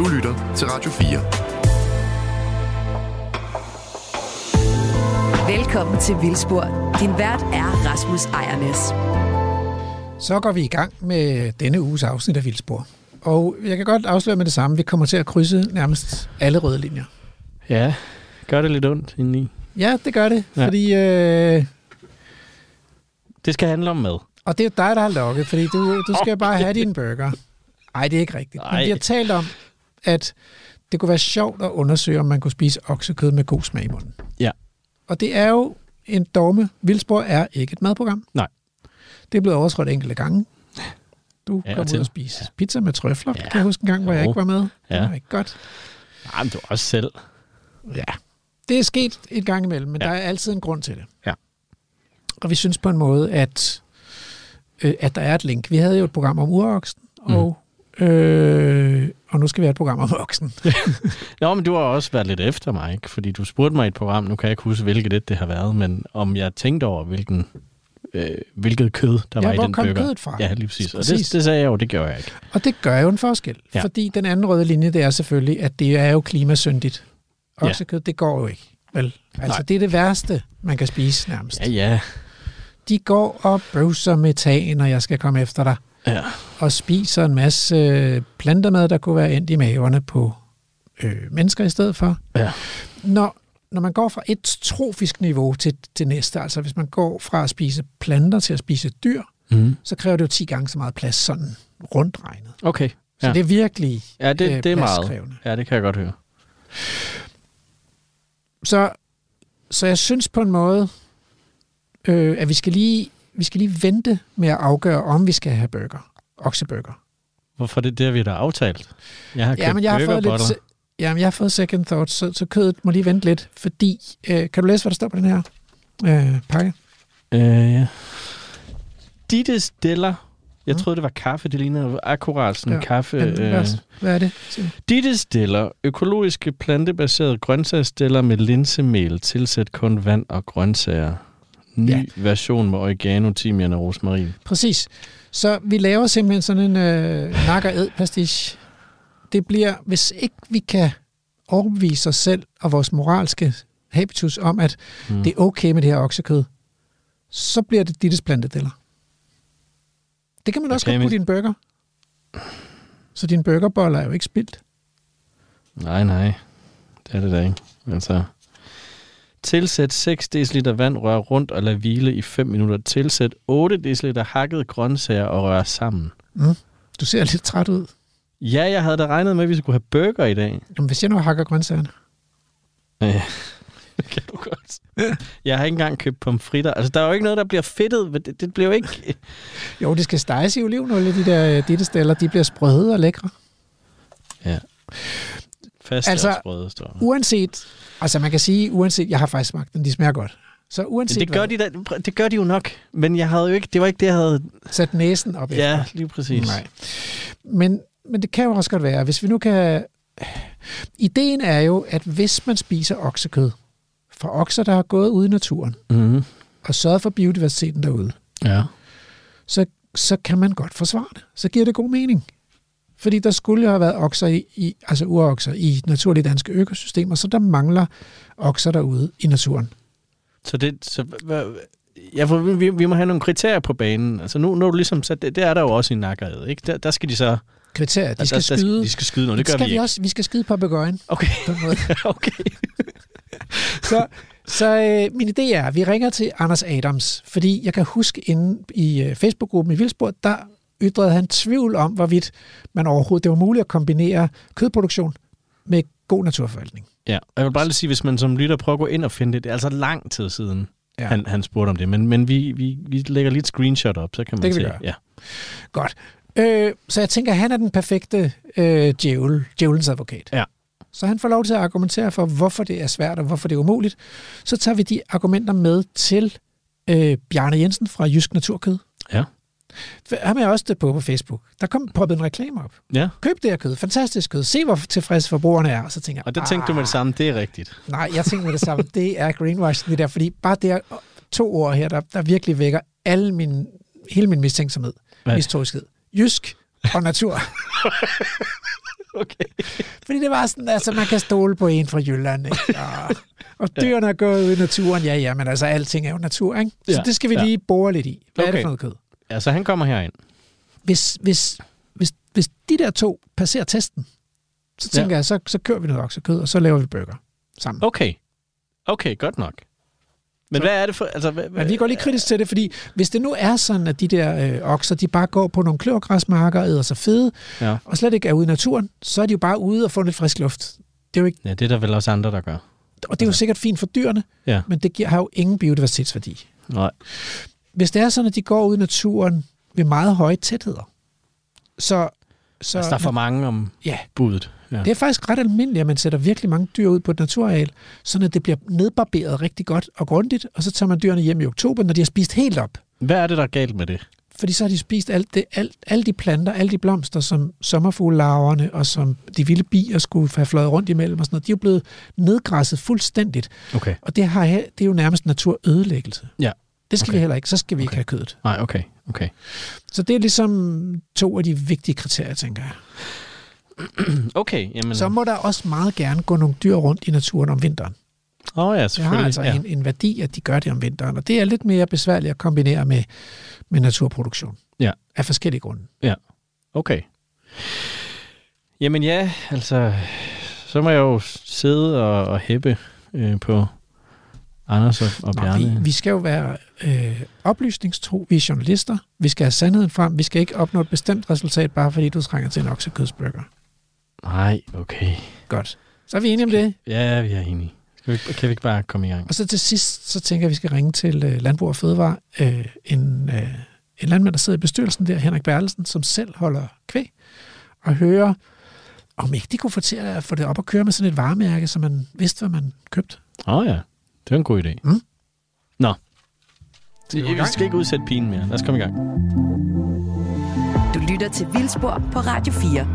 Du lytter til Radio 4. Velkommen til Vildspor. Din vært er Rasmus Ejernes. Så går vi i gang med denne uges afsnit af Vildspor. Og jeg kan godt afsløre med det samme. Vi kommer til at krydse nærmest alle røde linjer. Ja, gør det lidt ondt indeni. Ja, det gør det. Ja. Fordi, øh, Det skal handle om mad. og det er jo dig, der har lukket, fordi du, du skal bare have din burger. Nej, det er ikke rigtigt. Men Ej. vi har talt om, at det kunne være sjovt at undersøge, om man kunne spise oksekød med god smag i munden. Ja. Og det er jo en dogme. Vildspor er ikke et madprogram. Nej. Det er blevet overtrådt enkelte gange. Du Ja, kom ud til. og spise pizza med trøfler. Ja. Kan jeg huske en gang, hvor jeg Jo. ikke var med? Det Ja. var ikke godt. Nej, men du også selv. Ja, det er sket et gang imellem, men Ja. ja. der er altid en grund til det. Ja. Og vi synes på en måde, at, øh, at der er et link. Vi havde jo et program om uroksen, og, øh, og nu skal vi have et program om oksen. Nå, men du har også været lidt efter mig, ikke? Fordi du spurgte mig i et program, nu kan jeg ikke huske, hvilket det, det har været, men om jeg tænkte over, hvilken, øh, hvilket kød, der Ja, var i den burger. kødet fra? Ja, lige præcis. Og Præcis. det, det sagde jeg jo, det gjorde jeg ikke. Og det gør jo en forskel, Ja. ja. fordi den anden røde linje, det er selvfølgelig, at det er jo klimasyndigt. Ja. Oksekød, det går jo ikke. Vel? Altså, Nej. det er det værste, man kan spise nærmest. Ja, ja. De går og bøvser metan, når jeg skal komme efter dig. Ja. og spiser en masse øh, plantemad, der kunne være endt i maverne på øh, mennesker i stedet for. Ja. Når, når man går fra et trofisk niveau til det næste, altså hvis man går fra at spise planter til at spise dyr, Mm. så kræver det jo 10 gange så meget plads, sådan rundt regnet. Okay. Så Ja. det er virkelig Ja, det, øh, det er meget. Ja, det kan jeg godt høre. Så, så jeg synes på en måde, øh, at vi skal, lige, vi skal lige vente med at afgøre, om vi skal have burger, okseburger. Hvorfor det, det har vi da aftalt? Jeg har købt Ja, men jeg har fået lidt... Ja, men jeg har fået second thoughts, så, så kødet må lige vente lidt, fordi... Øh, kan du læse, hvad der står på den her øh, pakke? Øh, ja. Ditte Stella. Jeg troede, det var kaffe. Det ligner akkurat sådan en Ja, kaffe. Men, øh, hvad, er det? Ditte Stiller. Økologiske plantebaserede grøntsagsstiller med linsemel. Tilsæt kun vand og grøntsager. Ny Ja. version med oregano, timian og rosmarin. Præcis. Så vi laver simpelthen sådan en øh, nak og pastiche. Det bliver, hvis ikke vi kan overbevise os selv og vores moralske habitus om, at Mm. det er okay med det her oksekød, så bliver det dittes plantedeller. Det kan man også Okay, godt på men- din burger. Så din burgerbolle er jo ikke spildt. Nej, nej. Det er det da ikke. Altså, tilsæt 6 dl vand, rør rundt og lad hvile i 5 minutter. Tilsæt 8 dl hakket grøntsager og rør sammen. Du ser lidt træt ud. Ja, jeg havde da regnet med, at vi skulle have burger i dag. Jamen, hvis jeg nu hakker grøntsagerne. Ja, det kan du godt. Jeg har ikke engang købt pomfritter. Altså, der er jo ikke noget, der bliver fedtet. Det, det bliver jo ikke... Jo, det skal steges i olivenolie, de der øh, dittesteller. De bliver sprøde og lækre. Ja. Fast Altså, sprøde, står der. Uanset, altså man kan sige, uanset, jeg har faktisk smagt den, de smager godt. Så uanset Det gør, hvad, de da, det gør de jo nok. Men jeg havde jo ikke, det var ikke det, jeg havde... sat næsen op Ja, efter. lige præcis. Nej. Men, men det kan jo også godt være, hvis vi nu kan... Ideen er jo, at hvis man spiser oksekød fra okser, der har gået ude i naturen Mm-hmm. og sørget for biodiversiteten derude, Ja. så, så kan man godt forsvare det. Så giver det god mening. Fordi der skulle jo have været okser i, i altså urokser i naturlige danske økosystemer, så der mangler okser derude i naturen. Så det... Så, ja, for vi, vi må have nogle kriterier på banen. Altså nu, nu er du ligesom sat, det, det er der jo også i nakkerhed, ikke? Der, der skal de så... Kriterier, de skal der, skyde. Der, de skal skyde noget, det gør skal vi ikke. også. Vi skal skyde på begøjen Okay, på en måde. okay. Så, så øh, min idé er, at vi ringer til Anders Adams, fordi jeg kan huske inde i øh, Facebook-gruppen i Vildsport, der ytrede han tvivl om, hvorvidt man overhovedet, det var muligt at kombinere kødproduktion med god naturforvaltning. Ja, og jeg vil bare lige sige, hvis man som lytter prøver at gå ind og finde det, det er altså lang tid siden, ja. han, han spurgte om det, men, men vi, vi, vi lægger lige et screenshot op, så kan man Det kan se. vi gøre. Ja. Godt. Øh, så jeg tænker, han er den perfekte øh, djævel, djævelens advokat. Ja. Så han får lov til at argumentere for, hvorfor det er svært og hvorfor det er umuligt. Så tager vi de argumenter med til øh, Bjarne Jensen fra Jysk Naturkød. Ja. Ham er også det på på Facebook. Der kom poppet en reklame op. ja, Køb det her kød. Fantastisk kød. Se, hvor tilfredse forbrugerne er. Og så tænker jeg, og der tænkte du med det samme, det er rigtigt. Nej, jeg tænker med det samme. Det er greenwashing, det der. Fordi bare det er to ord her, der, der virkelig vækker alle min, hele min mistænksomhed. Hvad? Jysk og natur. Okay. Fordi det var sådan, altså man kan stole på en fra Jylland, ikke? Og, og dyrene er gået ud i naturen, ja, ja, men altså alting er jo natur, ikke? Så Ja, det skal vi ja. lige bore lidt i. Hvad okay. er det for noget kød? Ja, så han kommer herind. Hvis, hvis, hvis, hvis de der to passerer testen, så tænker Ja. jeg, så, så kører vi noget oksekød, og så laver vi burger sammen. Okay. Okay, godt nok. Men Så- hvad er det for... Altså, hvad, Men vi går lige kritisk til det, fordi hvis det nu er sådan, at de der øh, okser, de bare går på nogle kløvergræsmarker og æder sig fede, Ja. og slet ikke er ude i naturen, så er de jo bare ude og få lidt frisk luft. Det er jo ikke, ja, det er der vel også andre, der gør. og det er jo sikkert fint for dyrene, Ja. men det giver, har jo ingen biodiversitetsværdi. Nej. Hvis det er sådan, at de går ud i naturen ved meget høje tætheder, så... så Altså, der er for mange om Ja, budet. Ja. det er faktisk ret almindeligt, at man sætter virkelig mange dyr ud på et naturareal, sådan at det bliver nedbarberet rigtig godt og grundigt, og så tager man dyrene hjem i oktober, når de har spist helt op. Hvad er det, der er galt med det? Fordi så har de spist alt det, alt, alle de planter, alle de blomster, som sommerfuglelarverne og som de vilde bier skulle have fløjet rundt imellem og sådan noget, de er jo blevet nedgræsset fuldstændigt. Okay. Og det, har, det er jo nærmest naturødelæggelse. Ja. Det skal Okay. vi heller ikke. Så skal vi ikke Okay. have kødet. Nej, okay. Okay. Så det er ligesom to af de vigtige kriterier, tænker jeg. Okay, jamen... Så må der også meget gerne gå nogle dyr rundt i naturen om vinteren. Åh oh, ja, Det har selvfølgelig. altså ja. en, en værdi, at de gør det om vinteren, og det er lidt mere besværligt at kombinere med, med naturproduktion. Ja. Af forskellige grunde. Okay. Jamen ja, altså... Så må jeg jo sidde og, og hæppe øh, på Anders og, og Nå, Bjarne. vi, vi skal jo være øh, oplysningstro, vi er journalister. Vi skal have sandheden frem. Vi skal ikke opnå et bestemt resultat, bare fordi du trænger til en oksekødsburger. Nej, okay. Godt. Så er vi enige om det. Ja, vi er enige. Skal vi, kan vi ikke bare komme i gang? Og så til sidst, så tænker jeg, at vi skal ringe til øh, Landbrug og Fødevare. Øh, en, øh, en landmand, der sidder i bestyrelsen der, Henrik Bertelsen, som selv holder kvæg, og høre, om ikke de kunne få til at få det op at køre med sådan et varemærke, så man vidste, hvad man købte. Åh oh, ja, det er en god idé. Mm. Nå. Skal vi skal ikke udsætte pinen mere. Lad os komme i gang. Du lytter til Vildspor på Radio 4.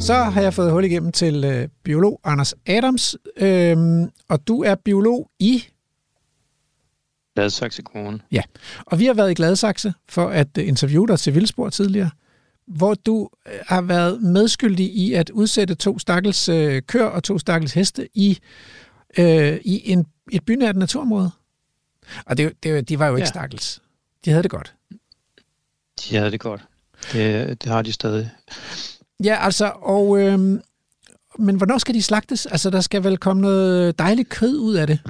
Så har jeg fået hul igennem til øh, biolog Anders Adams, øhm, og du er biolog i, Gladsaxe Kommune. og vi har været i Gladsaxe for at øh, interviewe dig til Vildspor tidligere, hvor du øh, har været medskyldig i at udsætte to stakkels øh, køer og to stakkels heste i, øh, i en, et bynært naturområde. Og det, det, de var jo ikke Ja. stakkels. De havde det godt. De havde det godt. Det, det har de stadig. Ja, altså, og... Øh, men hvornår skal de slagtes? Altså, der skal vel komme noget dejligt kød ud af det.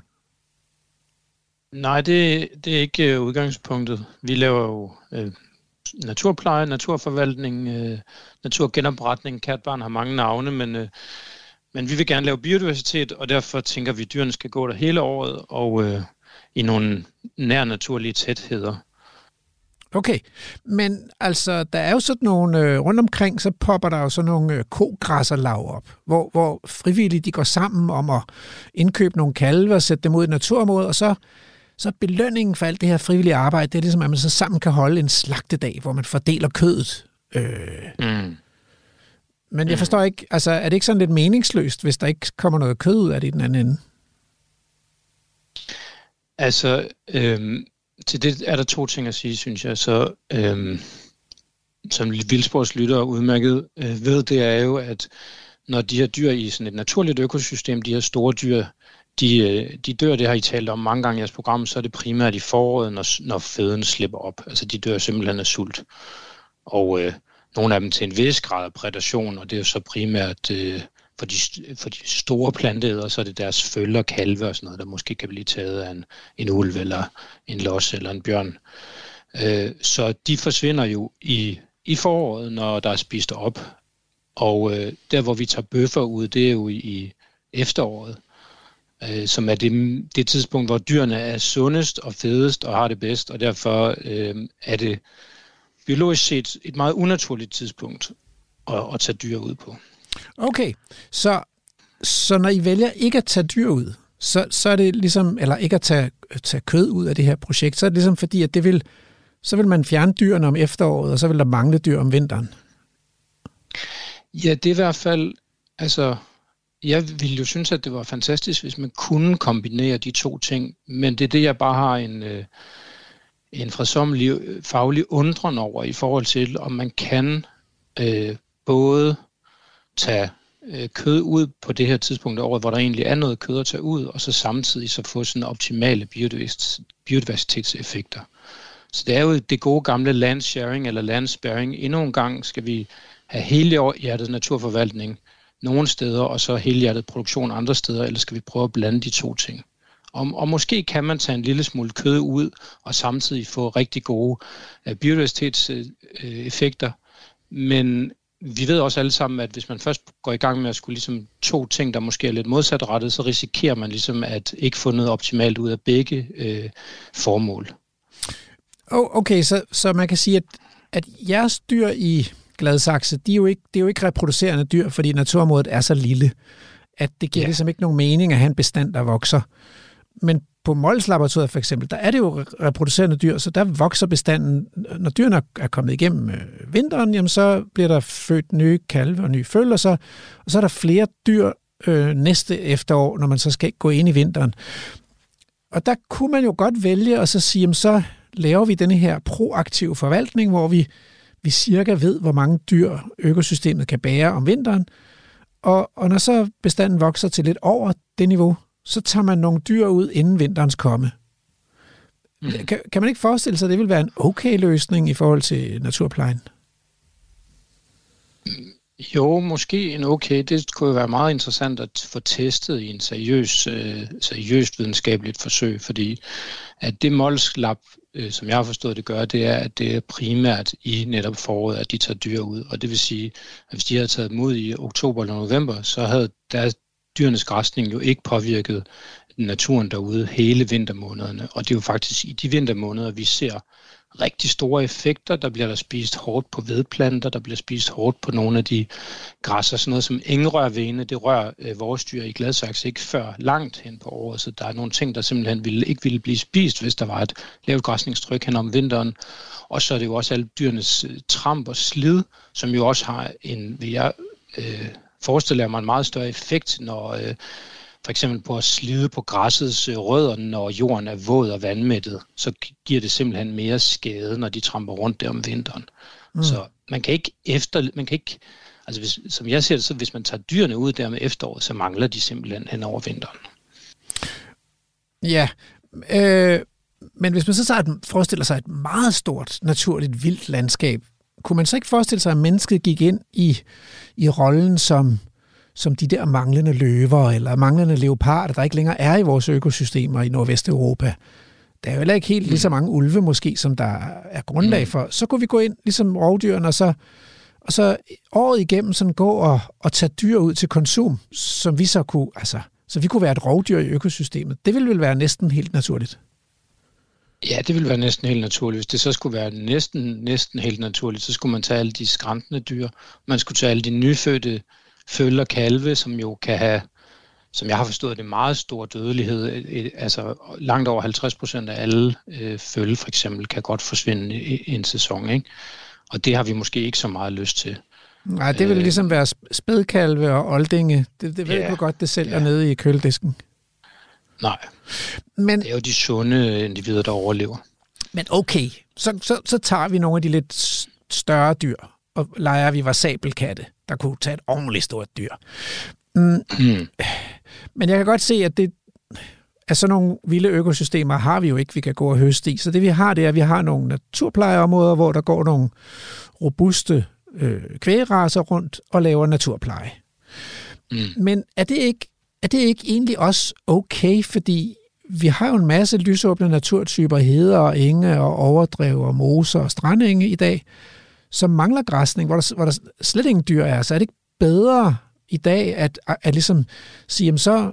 Nej, det, det er ikke øh, udgangspunktet. Vi laver jo øh, naturpleje, naturforvaltning, øh, naturgenopretning. Kært barn har mange navne, men, øh, men vi vil gerne lave biodiversitet, og derfor tænker vi, at dyrene skal gå der hele året og øh, i nogle nær naturlige tætheder. Okay, men altså, der er jo sådan nogle, øh, rundt omkring, så popper der jo sådan nogle øh, kogræsserlag op, hvor, hvor frivillige de går sammen om at indkøbe nogle kalve og sætte dem ud i naturområdet, og så, så belønningen for alt det her frivillige arbejde, det er ligesom, at man så sammen kan holde en slagtedag, hvor man fordeler kødet. Øh, Mm. men jeg forstår ikke, altså er det ikke sådan lidt meningsløst, hvis der ikke kommer noget kød ud af det i den anden ende? Altså, øhm, til det er der to ting at sige, synes jeg. Så øhm, som vildsportslyttere udmærket øh, ved, det er jo, at når de her dyr i sådan et naturligt økosystem, de her store dyr, de, øh, de dør, det har I talt om mange gange i jeres program, så er det primært i foråret, når, når føden slipper op. Altså de dør simpelthen af sult. Og øh, nogle af dem til en vis grad af predation, og det er jo så primært øh, for, de, for de store planteæder, så er det deres følger, kalve og sådan noget, der måske kan blive taget af en, en ulv eller en los eller en bjørn. Øh, så de forsvinder jo i, i foråret, når der er spist op. Og øh, der, hvor vi tager bøffer ud, det er jo i, i efteråret, øh, som er det, det tidspunkt, hvor dyrene er sundest og fedest og har det bedst, og derfor øh, er det biologisk set et meget unaturligt tidspunkt at, at tage dyr ud på. Okay, så, så når I vælger ikke at tage dyr ud, så, så er det ligesom, eller ikke at tage, tage kød ud af det her projekt, så er det ligesom fordi, at det vil, så vil man fjerne dyrene om efteråret, og så vil der mangle dyr om vinteren. Ja, det er i hvert fald, altså, jeg ville jo synes, at det var fantastisk, hvis man kunne kombinere de to ting, men det er det, jeg bare har en, øh, en fredsommelig faglig undren over i forhold til, om man kan øh, både tage øh, kød ud på det her tidspunkt af året, hvor der egentlig er noget kød at tage ud, og så samtidig så få sådan optimale biodiversitetseffekter. Så det er jo det gode gamle land sharing eller land sparing. Endnu en gang skal vi have hele hjertet naturforvaltning nogle steder, og så helhjertet produktion andre steder, eller skal vi prøve at blande de to ting? Og, og måske kan man tage en lille smule kød ud, og samtidig få rigtig gode uh, biodiversitetseffekter. Uh, men vi ved også alle sammen, at hvis man først går i gang med at skulle ligesom to ting, der måske er lidt modsatrettet, så risikerer man ligesom at ikke få noget optimalt ud af begge uh, formål. Oh, okay, så, så man kan sige, at, at jeres dyr i Gladsaxe, de er jo ikke, det er jo ikke reproducerende dyr, fordi naturområdet er så lille, at det giver ja. ligesom ikke nogen mening at have en bestand, der vokser. Men på Mols Laboratoriet for eksempel, der er det jo reproducerende dyr, så der vokser bestanden, når dyrene er kommet igennem øh, vinteren, jamen så bliver der født nye kalve og nye føl, og så, og så er der flere dyr øh, næste efterår, når man så skal gå ind i vinteren. Og der kunne man jo godt vælge at så sige, jamen så laver vi denne her proaktive forvaltning, hvor vi, vi cirka ved, hvor mange dyr økosystemet kan bære om vinteren. Og, og når så bestanden vokser til lidt over det niveau, så tager man nogle dyr ud inden vinterens komme. Mm. Kan, kan man ikke forestille sig, at det vil være en okay løsning i forhold til naturplejen? Jo, måske en okay. Det kunne være meget interessant at få testet i en seriøs, øh, seriøst videnskabeligt forsøg, fordi at det Mols Lab, øh, som jeg har forstået det gør, det er, at det er primært i netop foråret, at de tager dyr ud. Og det vil sige, at hvis de havde taget dem ud i oktober eller november, så havde deres dyrenes græsning jo ikke påvirket naturen derude hele vintermånederne. Og det er jo faktisk i de vintermåneder, vi ser rigtig store effekter. Der bliver der spist hårdt på vedplanter, der bliver spist hårdt på nogle af de græsser, sådan noget som engrørvene, det rører øh, vores dyr i Gladsaxe ikke før langt hen på året, så der er nogle ting, der simpelthen ville, ikke ville blive spist, hvis der var et lavt græsningstryk hen om vinteren. Og så er det jo også alle dyrenes øh, tramp og slid, som jo også har en, vil jeg øh, forestille mig, en meget større effekt, når øh, for eksempel på at slide på græssets øh, rødder, når jorden er våd og vandmættet, så giver det simpelthen mere skade, når de tramper rundt der om vinteren. Mm. Så man kan ikke efter, man kan ikke, altså hvis, som jeg ser det, så hvis man tager dyrene ud der med efteråret, så mangler de simpelthen hen over vinteren. Ja, øh, men hvis man så tager et, forestiller sig et meget stort, naturligt, vildt landskab, kunne man så ikke forestille sig, at mennesket gik ind i, i rollen som som de der manglende løver eller manglende leoparder, der ikke længere er i vores økosystemer i Nordvesteuropa. Der er jo heller ikke helt lige så mange ulve måske, som der er grundlag mm. for. Så kunne vi gå ind, ligesom rovdyrene, og så, og så året igennem sådan gå og, og tage dyr ud til konsum, som vi så kunne, altså, så vi kunne være et rovdyr i økosystemet. Det ville vel være næsten helt naturligt. Ja, det ville være næsten helt naturligt. Hvis det så skulle være næsten, næsten helt naturligt, så skulle man tage alle de skræntende dyr. Man skulle tage alle de nyfødte følger kalve, som jo kan have, som jeg har forstået det, meget stor dødelighed. Altså langt over 50 procent af alle øh, følge for eksempel kan godt forsvinde i, en sæson. Ikke? Og det har vi måske ikke så meget lyst til. Nej, det vil øh, ligesom være spædkalve og oldinge. Det, det ved ja, du godt, det sælger ja. nede i køledisken. Nej, Men, det er jo de sunde individer, der overlever. Men okay, så, så, så tager vi nogle af de lidt større dyr, og leger vi var sabelkatte der kunne tage et ordentligt stort dyr. Mm. Mm. Men jeg kan godt se, at det, at sådan nogle vilde økosystemer har vi jo ikke, vi kan gå og høste i. Så det vi har, det er, at vi har nogle naturplejeområder, hvor der går nogle robuste øh, kvægeraser rundt og laver naturpleje. Mm. Men er det, ikke, er det ikke egentlig også okay, fordi vi har jo en masse lysåbne naturtyper, heder og enge og overdrev og moser og strandenge i dag, som mangler græsning, hvor der, hvor der slet ingen dyr er, så er det ikke bedre i dag at, at, at ligesom sige, jamen så,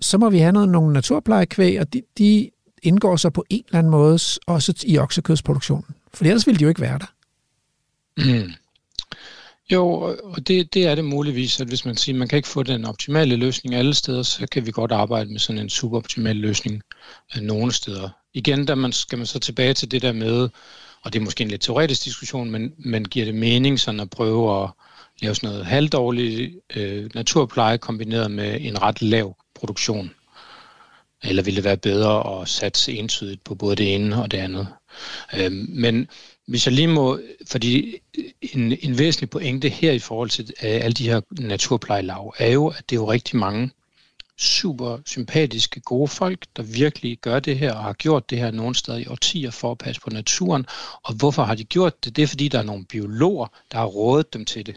så må vi have noget, nogle naturplejekvæg, og de, de indgår så på en eller anden måde også i oksekødsproduktionen. For ellers ville de jo ikke være der. Mm. Jo, og det, det er det muligvis, at hvis man siger, at man kan ikke få den optimale løsning alle steder, så kan vi godt arbejde med sådan en suboptimal løsning øh, nogle steder. Igen, der man, skal man så tilbage til det der med, og det er måske en lidt teoretisk diskussion, men, men giver det mening sådan at prøve at lave sådan noget halvdårlig øh, naturpleje kombineret med en ret lav produktion? Eller ville det være bedre at satse entydigt på både det ene og det andet? Øh, men, hvis jeg lige må, fordi en, en væsentlig pointe her i forhold til øh, alle de her naturplejelav, er jo, at det er jo rigtig mange super sympatiske, gode folk, der virkelig gør det her og har gjort det her nogle steder i årtier for at passe på naturen. Og hvorfor har de gjort det? Det er fordi, der er nogle biologer, der har rådet dem til det.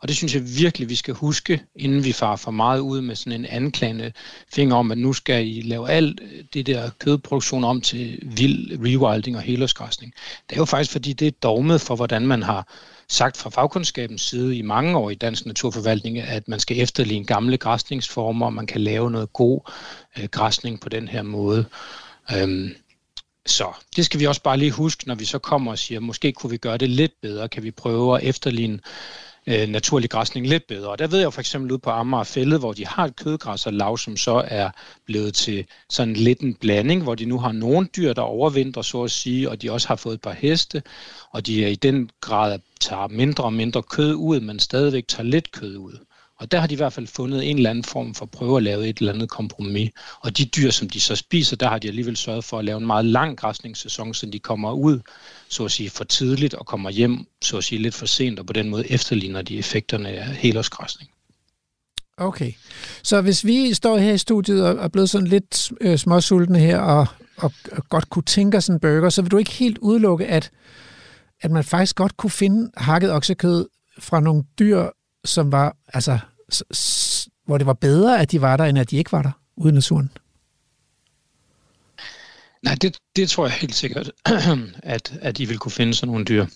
Og det synes jeg virkelig, vi skal huske, inden vi farer for meget ud med sådan en anklagende finger om, at nu skal I lave alt øh, det der kødproduktion om til vild rewilding og helårsgræsning. Det er jo faktisk, fordi det er dogmet for, hvordan man har sagt fra fagkundskabens side i mange år i dansk naturforvaltning, at man skal efterligne gamle græsningsformer, og man kan lave noget god øh, græsning på den her måde. Øhm, så det skal vi også bare lige huske, når vi så kommer og siger, måske kunne vi gøre det lidt bedre, kan vi prøve at efterligne øh, naturlig græsning lidt bedre. Og der ved jeg for eksempel ud på Amager Fælde, hvor de har et kødgræs og lav, som så er blevet til sådan lidt en blanding, hvor de nu har nogle dyr, der overvintrer, så at sige, og de også har fået et par heste, og de er i den grad tager mindre og mindre kød ud, men stadigvæk tager lidt kød ud. Og der har de i hvert fald fundet en eller anden form for at prøve at lave et eller andet kompromis. Og de dyr, som de så spiser, der har de alligevel sørget for at lave en meget lang græsningssæson, så de kommer ud, så at sige, for tidligt og kommer hjem, så at sige, lidt for sent, og på den måde efterligner de effekterne af helårsgræsning. Okay, så hvis vi står her i studiet og er blevet sådan lidt øh, småsultne her, og, og, og godt kunne tænke os en burger, så vil du ikke helt udelukke, at, at man faktisk godt kunne finde hakket oksekød fra nogle dyr, som var, altså, s- s- hvor det var bedre, at de var der, end at de ikke var der ude i naturen? Nej, det, det tror jeg helt sikkert, at, at I vil kunne finde sådan nogle dyr.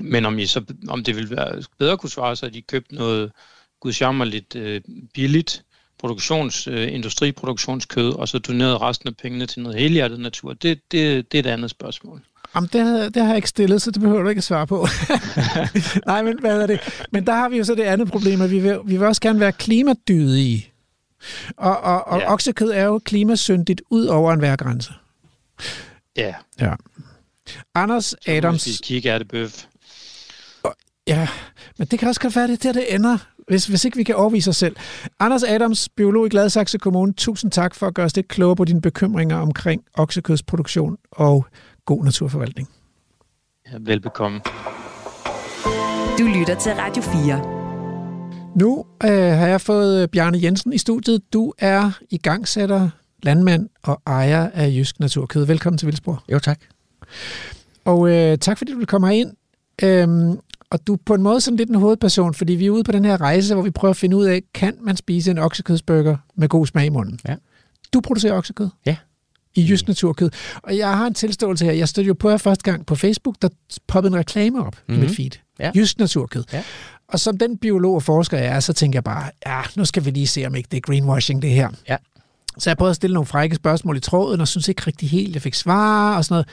Men om, I så, om det vil være bedre kunne svare sig, at I købte noget gudsjammerligt øh, billigt produktions, øh, industriproduktionskød, og så donerede resten af pengene til noget helhjertet natur, det, det, det er et andet spørgsmål. Jamen, det, har- det har jeg ikke stillet, så det behøver du ikke at svare på. Nej, men hvad er det? Men der har vi jo så det andet problem, at vi vil, vi vil også gerne være klimadydige. Og, og, og Ja. oksekød er jo klimasyndigt ud over enhver grænse. Ja, Ja. Anders så Adams... Vi kigger det bøf. Ja, men det kan også godt være, det er der, det ender, hvis, hvis ikke vi kan overvise os selv. Anders Adams, biolog i Gladsaxe Kommune, tusind tak for at gøre os lidt klogere på dine bekymringer omkring oksekødsproduktion og god naturforvaltning. Ja, velbekomme. Du lytter til Radio 4. Nu øh, har jeg fået øh, Bjarne Jensen i studiet. Du er igangsætter, landmand og ejer af Jysk Naturkød. Velkommen til Vildsborg. Jo, tak. Og øh, tak fordi du vil komme herind. Øhm, og du er på en måde sådan lidt en hovedperson, fordi vi er ude på den her rejse, hvor vi prøver at finde ud af, kan man spise en oksekødsburger med god smag i munden? Ja. Du producerer oksekød? Ja. I Jysk Naturkød. Og jeg har en tilståelse her. Jeg stødte jo på jer første gang på Facebook, der poppede en reklame op mm-hmm. i mit feed. Ja. Jysk Naturkød. Ja. Og som den biolog og forsker jeg er, så tænker jeg bare, ja, nu skal vi lige se, om ikke det er greenwashing, det her. Ja. Så jeg prøvede at stille nogle frække spørgsmål i tråden, og synes ikke rigtig helt, jeg fik svar og sådan noget.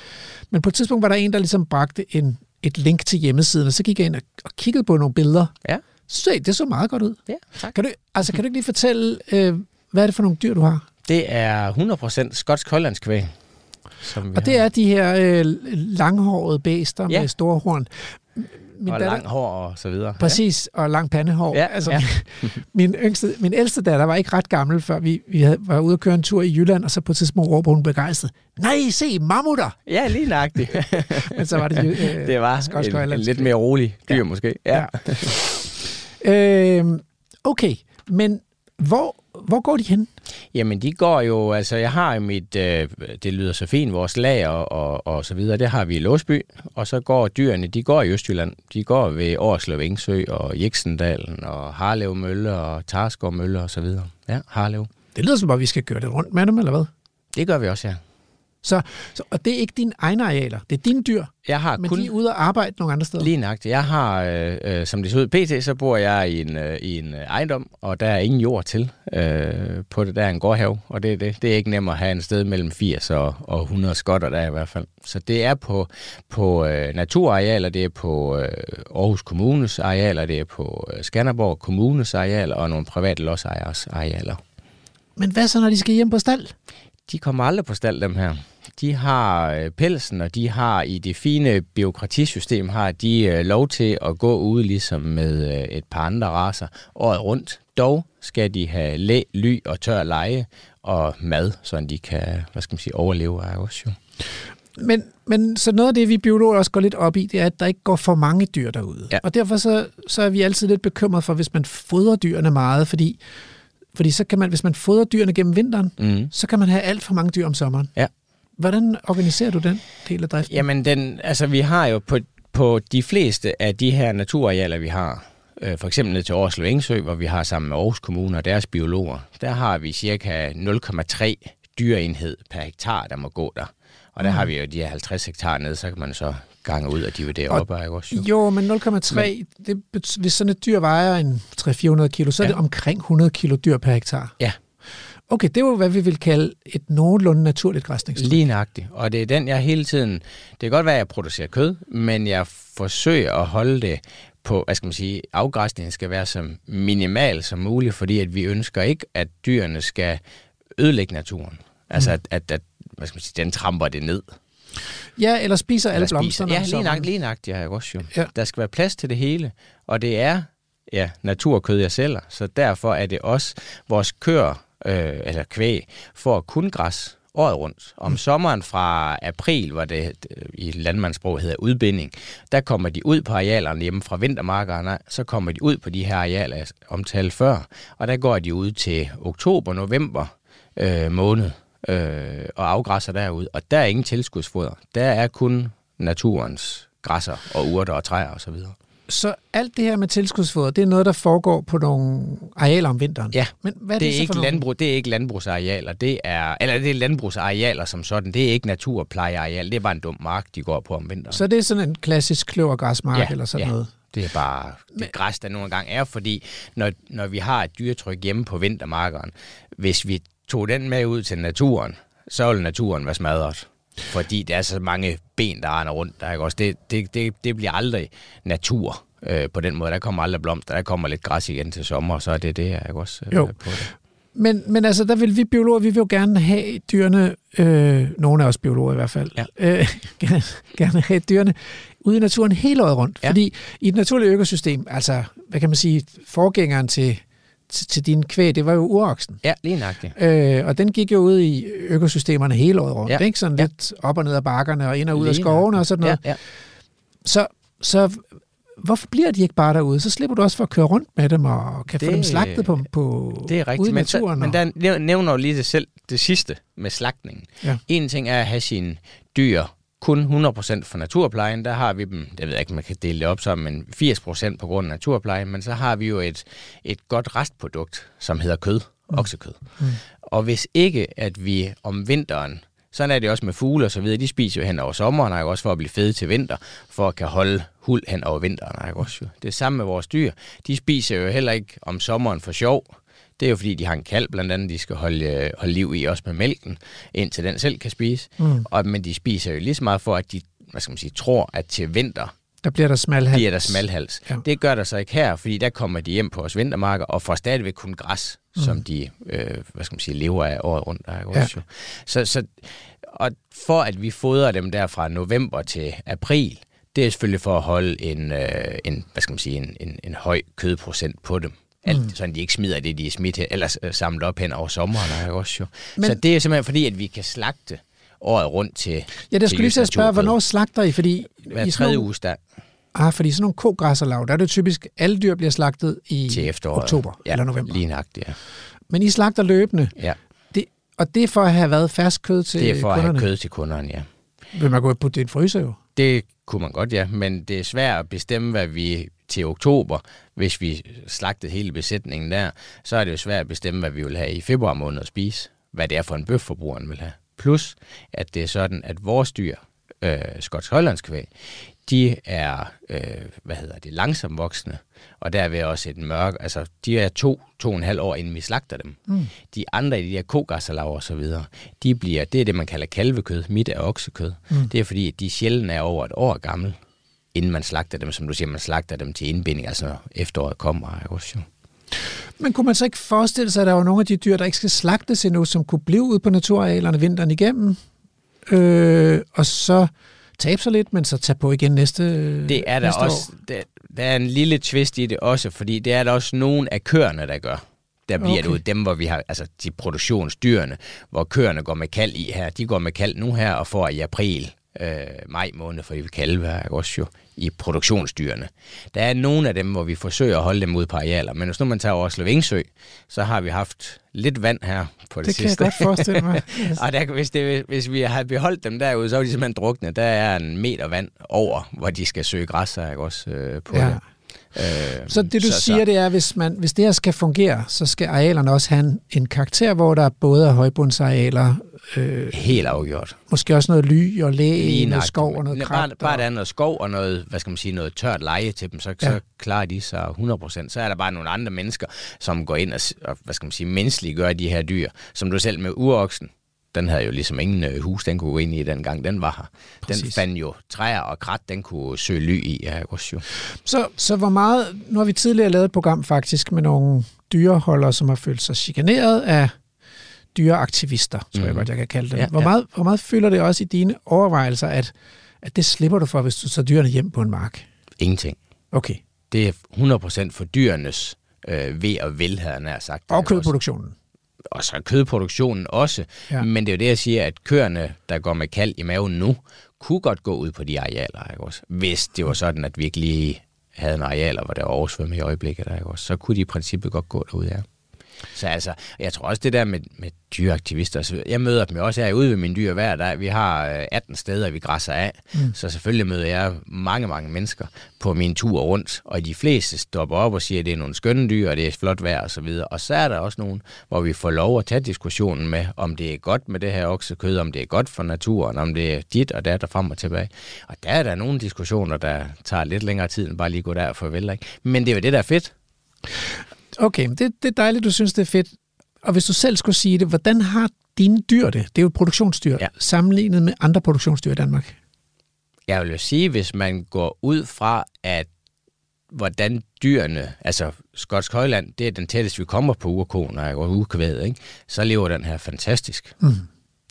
Men på et tidspunkt var der en, der ligesom bragte en, et link til hjemmesiden, og så gik jeg ind og, og kiggede på nogle billeder. Ja. Så sagde det så meget godt ud. Ja, tak. Kan du, altså, kan du ikke lige fortælle, øh, hvad er det for nogle dyr, du har? Det er 100% skotsk hollandskvæg. Som vi Og det er de her øh, langhårede bæster Ja. med store horn. Min og lang hår og så videre. Præcis, og lang pandehår. Ja, altså, ja. min, yngste, min ældste datter var ikke ret gammel, før vi, vi havde, var ude at køre en tur i Jylland, og så på et tidspunkt råber hun begejstret, nej, se, mammutter! Ja, ja lige nøjagtigt. Men så var det. Øh, det var skotsk en, en lidt mere rolig dyr Ja. måske. Ja. Øh, okay, men hvor, hvor går de hen? Jamen, de går jo, altså jeg har jo mit, øh, det lyder så fint, vores lager og, og, og så videre, det har vi i Låsby, og så går dyrene, de går i Østjylland. De går ved Årslev Engsø og Jeksendalen og Harlev Mølle og Tarskov Mølle og så videre. Ja, Harlev. Det lyder som om, vi skal køre det rundt med dem, eller hvad? Det gør vi også, ja. Så, så, og det er ikke dine egne arealer, det er dine dyr, Jeg har men kun... de er ude og arbejde nogle andre steder. Lige nøjagtigt. Jeg har, øh, øh, som det ser ud pt., så bor jeg i en, øh, i en øh, ejendom, og der er ingen jord til øh, på det. Der er en gårdhave, og det er det. Det er ikke nemt at have en sted mellem 80 og, og 100 skotter der i hvert fald. Så det er på, på øh, naturarealer, det er på øh, Aarhus Kommunes arealer, det er på øh, Skanderborg Kommunes arealer og nogle private lodsejers arealer. Men hvad så, når de skal hjem på stald? De kommer aldrig på stald, dem her. De har øh, pelsen, og de har i det fine byråkratisystem, har de øh, lov til at gå ude ligesom med øh, et par andre raser året rundt. Dog skal de have læ, ly og tør leje og mad, så de kan, hvad skal man sige, overleve af også jo. Men, men så noget af det, vi biologer også går lidt op i, det er, at der ikke går for mange dyr derude. Ja. Og derfor så, så er vi altid lidt bekymret for, hvis man fodrer dyrene meget, fordi, fordi så kan man, hvis man fodrer dyrene gennem vinteren, Mm. så kan man have alt for mange dyr om sommeren. Ja. Hvordan organiserer du den del af driften? Jamen, den, altså, vi har jo på, på de fleste af de her naturarealer, vi har, øh, for eksempel ned til Årslev Engsø, hvor vi har sammen med Aarhus Kommune og deres biologer, der har vi cirka 0,3 dyreenhed per hektar, der må gå der. Og der Mm. har vi jo de her 50 hektar nede, så kan man så gange ud og dividere Og- op, ikke også? Jo. Jo, men 0,3, det, bet- hvis sådan et dyr vejer en 300-400 kilo, så er Ja. det omkring 100 kilo dyr per hektar. Ja. Okay, det er jo, hvad vi vil kalde et nogenlunde naturligt græsningstryk. Lige nøjagtigt. Og det er den, jeg hele tiden... Det kan godt være, at jeg producerer kød, men jeg forsøger at holde det på, hvad skal man sige, afgræsningen skal være så minimal som muligt, fordi at vi ønsker ikke, at dyrene skal ødelægge naturen. Altså, at, at, at hvad skal man sige, den tramper det ned. Ja, eller spiser alle Eller spiser. blomsterne Ja, lige nøjagtigt, lige nøjagtigt, ja, også jo. Ja. Der skal være plads til det hele, og det er ja, naturkød, jeg sælger, så derfor er det også vores køer, øh, eller kvæg, for kun græs året rundt. Om mm. sommeren fra april, hvor det øh, i landmandssprog hedder udbinding, der kommer de ud på arealerne hjemme fra vintermarkerne, så kommer de ud på de her arealer, jeg omtalte før, og der går de ud til oktober, november øh, måned øh, og afgræsser derude, og der er ingen tilskudsfoder. Der er kun naturens græsser og urter og træer osv. Så alt det her med tilskudsfoder, det er noget, der foregår på nogle arealer om vinteren. Ja, Men hvad er det, det, er ikke nogle? landbrug, det er ikke landbrugsarealer, det er, eller det er landbrugsarealer som sådan, det er ikke naturplejeareal, det er bare en dum mark, de går på om vinteren. Så det er sådan en klassisk kløvergræsmark Ja, eller sådan ja. noget. Det er bare det græs, der nogle gange er, fordi når, når vi har et dyretryk hjemme på vintermarkeren, hvis vi tog den med ud til naturen, så ville naturen være smadret. Fordi der er så mange ben, der render rundt. Der, ikke også? Det, det, det, det bliver aldrig natur øh, på den måde. Der kommer aldrig blomster, der kommer lidt græs igen til sommer, og så er det det, jeg også øh, Jo. på det. Men, men altså, der vil vi biologer, vi vil jo gerne have dyrene, øh, nogle af os biologer i hvert fald, Ja. øh, gerne, gerne have dyrene ude i naturen hele året rundt. Ja. Fordi i et naturligt økosystem, altså, hvad kan man sige, forgængeren til, til, din kvæg, det var jo uroksen. Ja, lige nøjagtigt. Øh, og den gik jo ud i økosystemerne hele året rundt, Ja. ikke? Sådan Ja. lidt op og ned ad bakkerne og ind og ud af skovene og sådan noget. Ja, ja. Så, så hvorfor bliver de ikke bare derude? Så slipper du også for at køre rundt med dem og kan det, få dem slagtet på, på Det er ude rigtigt, i men, så, naturen. men der næv- nævner jo lige det selv, det sidste med slagtningen. Ja. En ting er at have sine dyr kun 100% for naturplejen. Der har vi dem, jeg ved ikke, om man kan dele det op som, men 80% på grund af naturplejen. Men så har vi jo et, et godt restprodukt, som hedder kød, mm. oksekød. Mm. Og hvis ikke, at vi om vinteren, sådan er det også med fugle og så videre, de spiser jo hen over sommeren, ikke også for at blive fede til vinter, for at kan holde hul hen over vinteren, ikke også jo. Det er samme med vores dyr. De spiser jo heller ikke om sommeren for sjov. Det er jo fordi, de har en kalv, blandt andet, de skal holde, øh, holde liv i, også med mælken, indtil den selv kan spise. Mm. Og, men de spiser jo lige så meget for, at de hvad skal man sige, tror, at til vinter Der bliver der smalhals. bliver der smalhals. Ja. Det gør der så ikke her, fordi der kommer de hjem på vores vintermarker og får stadigvæk kun græs, mm. som de øh, hvad skal man sige, lever af året rundt. Der, Ja. så, så, og for at vi fodrer dem der fra november til april, det er selvfølgelig for at holde en, øh, en, hvad skal man sige, en, en, en høj kødprocent på dem. Alt, mm. sådan de ikke smider det, de er smidt eller øh, samlet op hen over sommeren. Også, jo. Men- så det er simpelthen fordi, at vi kan slagte året rundt til Ja, det skulle lige til at spørge, hvornår slagter I? Fordi Hver i tredje uge der ah, fordi sådan nogle kogræsserlag, der er det typisk, alle dyr bliver slagtet i til efteråret. oktober ja, eller november. Lige nøjagtigt, ja. Men I slagter løbende, ja. det, og det er for at have været fersk kød til Det er for kunderne. at have kød til kunderne, ja. Vil man gå i en fryser jo? Det kunne man godt, ja. Men det er svært at bestemme, hvad vi til oktober, hvis vi slagtede hele besætningen der, så er det jo svært at bestemme, hvad vi vil have i februar måned at spise. Hvad det er for en bøf, forbrugeren vil have. Plus, at det er sådan, at vores dyr, øh, skotsk hollandskvæg, de er, øh, hvad hedder det, langsomt voksne, og derved også et mørk, altså de er to, to og en halv år, inden vi slagter dem. Mm. De andre, de der kogasserlav og så videre, de bliver, det er det, man kalder kalvekød, mit er oksekød. Mm. Det er fordi, at de sjældent er over et år gammel, inden man slagter dem, som du siger, man slagter dem til indbinding, altså efteråret kommer. Også, jo. Men kunne man så ikke forestille sig, at der var nogle af de dyr, der ikke skal slagtes endnu, som kunne blive ude på naturarealerne vinteren igennem, øh, og så tabe sig lidt, men så tage på igen næste Det er der næste også, År. der, der er en lille twist i det også, fordi det er der også nogle af køerne, der gør. Der bliver Okay. det ud, dem hvor vi har, altså de produktionsdyrene, hvor køerne går med kald i her, de går med kald nu her og får i april øh, maj måned for de kalve, ikke også jo, i produktionsdyrene. Der er nogle af dem, hvor vi forsøger at holde dem ude på arealer, men hvis nu man tager over Vingsø, så har vi haft lidt vand her på det, Det kan sidste. jeg godt forestille mig. Og der, hvis, det, hvis vi har beholdt dem derude, så er de simpelthen drukne. Der er en meter vand over, hvor de skal søge græs, ikke også øh, på Ja. det. Øh, Så det du så, siger, det er, hvis, man, hvis det her skal fungere, så skal arealerne også have en, en karakter, hvor der både er højbundsarealer, øh, Helt afgjort. måske også noget ly og læ, noget skov og noget krat. Bare, bare der er noget skov og noget, hvad skal man sige, noget tørt leje til dem, så, ja. Så klarer de sig 100%. Så er der bare nogle andre mennesker, som går ind og hvad skal man sige, menneskeligt gør de her dyr. Som du selv med uroksen, den havde jo ligesom ingen øh, hus, den kunne gå ind i dengang, den var her. Den fandt jo træer og krat, den kunne søge ly i, ja, også jo. Så, så hvor meget, nu har vi tidligere lavet et program faktisk med nogle dyreholdere, som har følt sig chikaneret af dyreaktivister, tror mm. jeg Mhm. godt, jeg kan kalde dem. Ja, hvor, ja. meget, hvor meget fylder det også i dine overvejelser, at, at det slipper du for, hvis du tager dyrene hjem på en mark? Ingenting. Okay. Det er 100% for dyrenes øh, ved og vel, havde jeg nær sagt. Og Også. Og så kødproduktionen også. Ja. Ja. Men det er jo det, jeg siger, at køerne, der går med kald i maven nu, kunne godt gå ud på de arealer, ikke også? Hvis det var sådan, at vi ikke lige havde en arealer, hvor der var oversvømmet i øjeblikket, der, ikke også? Så kunne de i princippet godt gå derud, ja. Så altså, jeg tror også det der med, med dyreaktivister, så jeg møder dem jo også her ude ved mine dyr hver dag. Vi har øh, 18 steder, vi græsser af, mm. så selvfølgelig møder jeg mange, mange mennesker på min tur rundt, og de fleste stopper op og siger, at det er nogle skønne dyr, og det er flot vejr og så videre. Og så er der også nogen, hvor vi får lov at tage diskussionen med, om det er godt med det her oksekød, om det er godt for naturen, om det er dit og dat og frem og tilbage. Og der er der nogle diskussioner, der tager lidt længere tid end bare lige gå der og farvel. Ikke? Men det er jo det, der er fedt. Okay, det, det er dejligt, du synes, det er fedt. Og hvis du selv skulle sige det, hvordan har dine dyr det? Det er jo et produktionsdyr, Ja. sammenlignet med andre produktionsdyr i Danmark. Jeg vil jo sige, hvis man går ud fra, at hvordan dyrene, altså skotsk højland, det er den tætteste, vi kommer på urkoner og urkvædet, ikke? så lever den her fantastisk. Mm.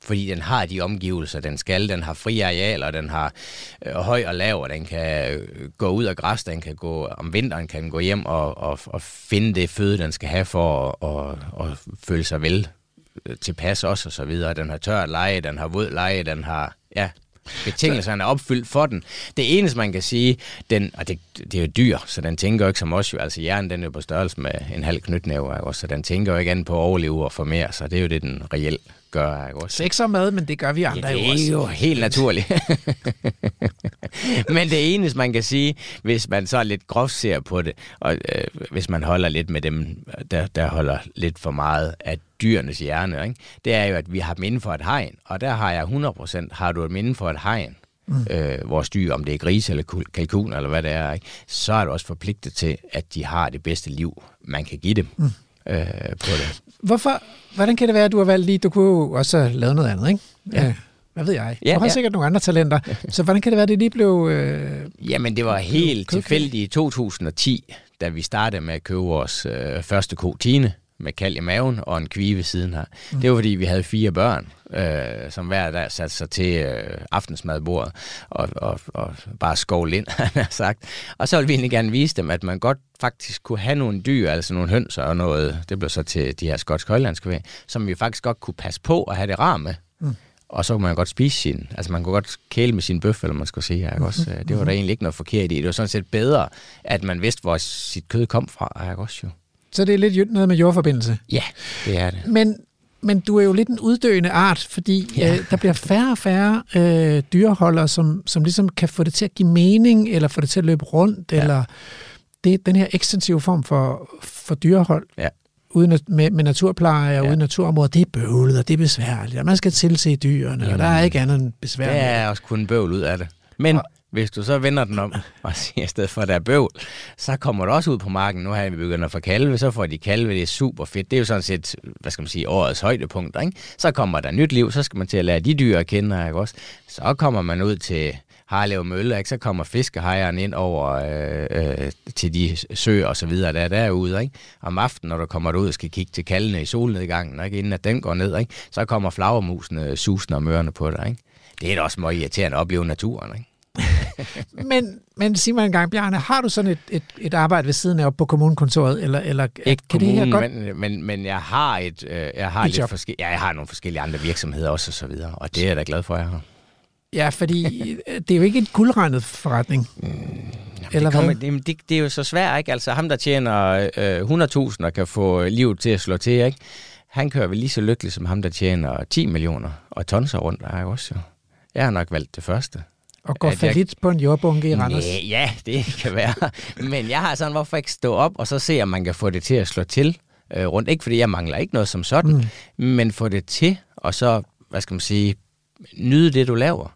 Fordi den har de omgivelser, den skal. Den har frie arealer, den har øh, høj og lav, og den kan øh, gå ud af græs, den kan gå om vinteren, kan den gå hjem og, og, og finde det føde, den skal have for at og, og føle sig vel øh, tilpas også, og så videre. Den har tørt leje, den har våd leje, den har, ja, betingelserne er opfyldt for den. Det eneste, man kan sige, den, og det, det er jo dyr, så den tænker jo ikke som os jo, altså hjernen den er jo på størrelse med en halv knytnæve, så den tænker jo ikke andet på at overleve og formere sig, det er jo det, den reelt gør, ikke også? Sex og mad, men det gør vi andre Ja, jo det også. er jo helt naturligt. Men det eneste, man kan sige, hvis man så lidt groft ser på det, og øh, hvis man holder lidt med dem, der, der holder lidt for meget af dyrenes hjerne, ikke? det er jo, at vi har dem inden for et hegn, og der har jeg 100%, har du dem inden for et hegn, mm. øh, vores dyr, om det er gris eller kalkun eller hvad det er, ikke? så er du også forpligtet til, at de har det bedste liv, man kan give dem mm. Øh, på det. Hvorfor, hvordan kan det være, at du har valgt lige, du kunne jo også lavet noget andet, ikke? Ja. Øh, Hvad ved jeg? Ja, du har ja. sikkert nogle andre talenter. Så hvordan kan det være, at det lige blev... Øh, Jamen, det var helt tilfældigt i 2010, da vi startede med at købe vores øh, første ko, Tine, med kald i maven og en kvive siden her. Mm. Det var, fordi vi havde fire børn, øh, som hver dag satte sig til øh, aftensmadbordet og, og, og bare skovl ind, han har sagt. Og så ville vi egentlig gerne vise dem, at man godt faktisk kunne have nogle dyr, altså nogle hønser og noget, det blev så til de her skotsk højlandske som vi faktisk godt kunne passe på og have det rar med. Mm. Og så kunne man godt spise sin, altså man kunne godt kæle med sin bøf, eller man skal sige, ikke også? Det var der egentlig ikke noget forkert i. Det var sådan set bedre, at man vidste, hvor sit kød kom fra, ikke også jo? Så det er lidt noget med jordforbindelse. Ja, det er det. Men, men du er jo lidt en uddøende art, fordi ja. øh, der bliver færre og færre øh, dyreholdere, som, som ligesom kan få det til at give mening, eller få det til at løbe rundt, ja. eller det, den her ekstensive form for, for dyrehold, Ja. uden med, med naturpleje og Ja. uden naturområder, det er bøvlet, og det er besværligt, og man skal tilse dyrene, Jamen, og der er ikke andet end besvær. Der med det. er også kun bøvl ud af det. Men Og- hvis du så vender den om og siger, i stedet for at der er bøvl, så kommer du også ud på marken. Nu har vi begyndt at få kalve, så får de kalve, det er super fedt. Det er jo sådan set, hvad skal man sige, årets højdepunkt. Ikke? Så kommer der nyt liv, så skal man til at lære de dyr at kende, ikke også? Så kommer man ud til Harlev Mølle, ikke? så kommer fiskehejeren ind over øh, øh, til de søer og så videre, der er derude. Ikke? Om aftenen, når du kommer ud og skal kigge til kaldene i solnedgangen, ikke? inden at den går ned, ikke? så kommer flagermusene susende og mørende på dig. Ikke? Det er da også meget irriterende at opleve naturen. Ikke? Men, men sig mig en gang, Bjarne, har du sådan et, et, et arbejde ved siden af på kommunekontoret, eller, eller Ikke kan det her kommunen, godt... men, men, men jeg har et, øh, jeg har Et lidt job. forskellige, ja, jeg har nogle forskellige andre virksomheder også og så videre, og det er jeg da glad for, jeg har. Ja, fordi øh, det er jo ikke en guldregnet forretning. Eller det, kommer, det, det, det er jo så svært, ikke? Altså ham, der tjener øh, 100.000 og kan få livet til at slå til, ikke? Han kører vel lige så lykkelig som ham, der tjener 10 millioner og tonser rundt, er jeg også jo. Jeg har nok valgt det første. Og går at jeg- fallit på en jordbunke i Randers. Næh, ja, det kan være. Men jeg har sådan, hvorfor ikke stå op og så se, om man kan få det til at slå til øh, rundt. Ikke fordi jeg mangler ikke noget som sådan, mm. men få det til, og så, hvad skal man sige, nyde det, du laver.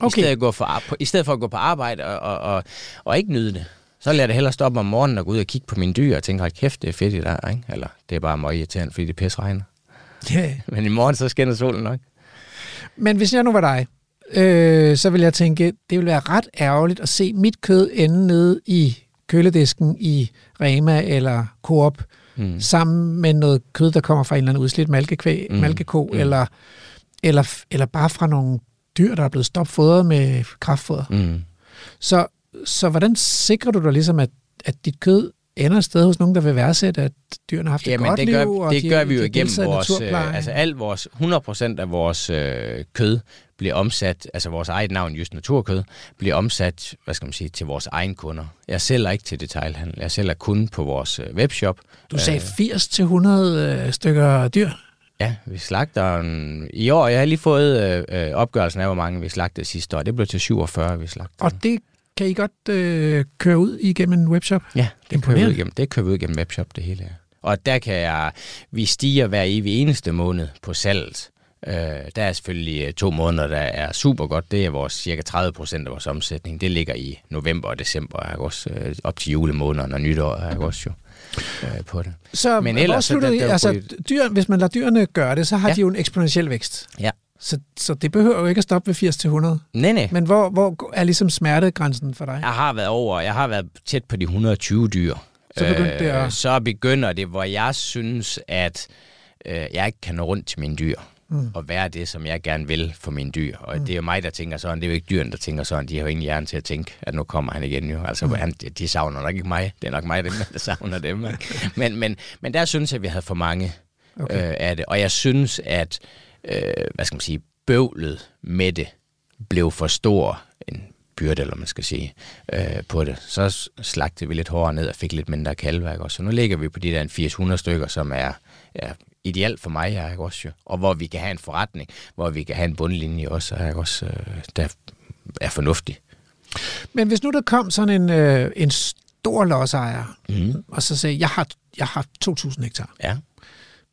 Okay. I, stedet gå for, I stedet for at gå på arbejde og, og, og, og ikke nyde det. Så lader jeg det hellere stoppe om morgenen og gå ud og kigge på mine dyr og tænke, hold kæft, det er fedt i dag, ikke? Eller det er bare meget irriterende, fordi det pisse regner. Ja. Men i morgen, så skinner solen nok. Men hvis jeg nu var dig, øh, så vil jeg tænke, det vil være ret ærgerligt at se mit kød ende nede i køledisken i Rema eller Coop, mm. sammen med noget kød, der kommer fra en eller anden udslidt malkekvæg, mm. malkeko, mm. Eller, eller, eller bare fra nogle dyr, der er blevet stopfodret med kraftfoder. Mm. Så, så hvordan sikrer du dig ligesom, at, at dit kød ender et sted hos nogen, der vil værdsætte, at dyrene har haft et Jamen, godt det gør, liv, og det de, gør vi jo de igennem vores, øh, altså alt vores, 100% af vores øh, kød bliver omsat, altså vores eget navn, Just Naturkød, bliver omsat, hvad skal man sige, til vores egen kunder. Jeg sælger ikke til detailhandel, jeg sælger kun på vores øh, webshop. Du sagde 80 til 100 øh, stykker dyr. Ja, vi slagter en, i år, jeg har lige fået øh, øh, opgørelsen af, hvor mange vi slagtede sidste år. Det blev til 47, vi slagtede. Og det kan I godt øh, køre ud igennem en webshop? Ja, det kører, ud igennem, det kører ud igennem webshop, det hele. Og der kan jeg, vi stiger hver evig eneste måned på salget. Øh, der er selvfølgelig øh, to måneder, der er super godt. Det er vores cirka 30 procent af vores omsætning. Det ligger i november og december, og også øh, op til julemåneden og nytår, er jeg også jo øh, på det. Så Men ellers, så der- der er Altså, dyr, hvis man lader dyrene gøre det, så har. Ja. de jo en eksponentiel vækst. Ja. Så, så det behøver jo ikke at stoppe ved 80 til 100. Nej, nej. Men hvor, hvor er ligesom smertegrænsen for dig? Jeg har været over, jeg har været tæt på de 120 dyr. Så begyndte det at- Så begynder det, hvor jeg synes, at øh, jeg ikke kan nå rundt til mine dyr. Mm. Og være det, som jeg gerne vil for mine dyr. Og mm. det er jo mig, der tænker sådan. Det er jo ikke dyrene, der tænker sådan. De har jo ingen hjerne til at tænke, at nu kommer han igen jo. Altså, mm. han, de savner nok ikke mig. Det er nok mig, dem, der savner dem. men, men, men der synes jeg, at vi havde for mange okay. øh, af det. Og jeg synes, at øh, hvad skal man sige, bøvlet med det blev for stor en byrde, eller man skal sige, øh, på det. Så s- slagtede vi lidt hårdere ned og fik lidt mindre kalværk også. Så nu ligger vi på de der en 800 stykker, som er ja, ideelt for mig, er jeg også jo. Og hvor vi kan have en forretning, hvor vi kan have en bundlinje også, er jeg også, øh, der er fornuftig. Men hvis nu der kom sådan en, øh, en stor lodsejer, Mm. og så sagde, jeg har, jeg har 2.000 hektar. Ja.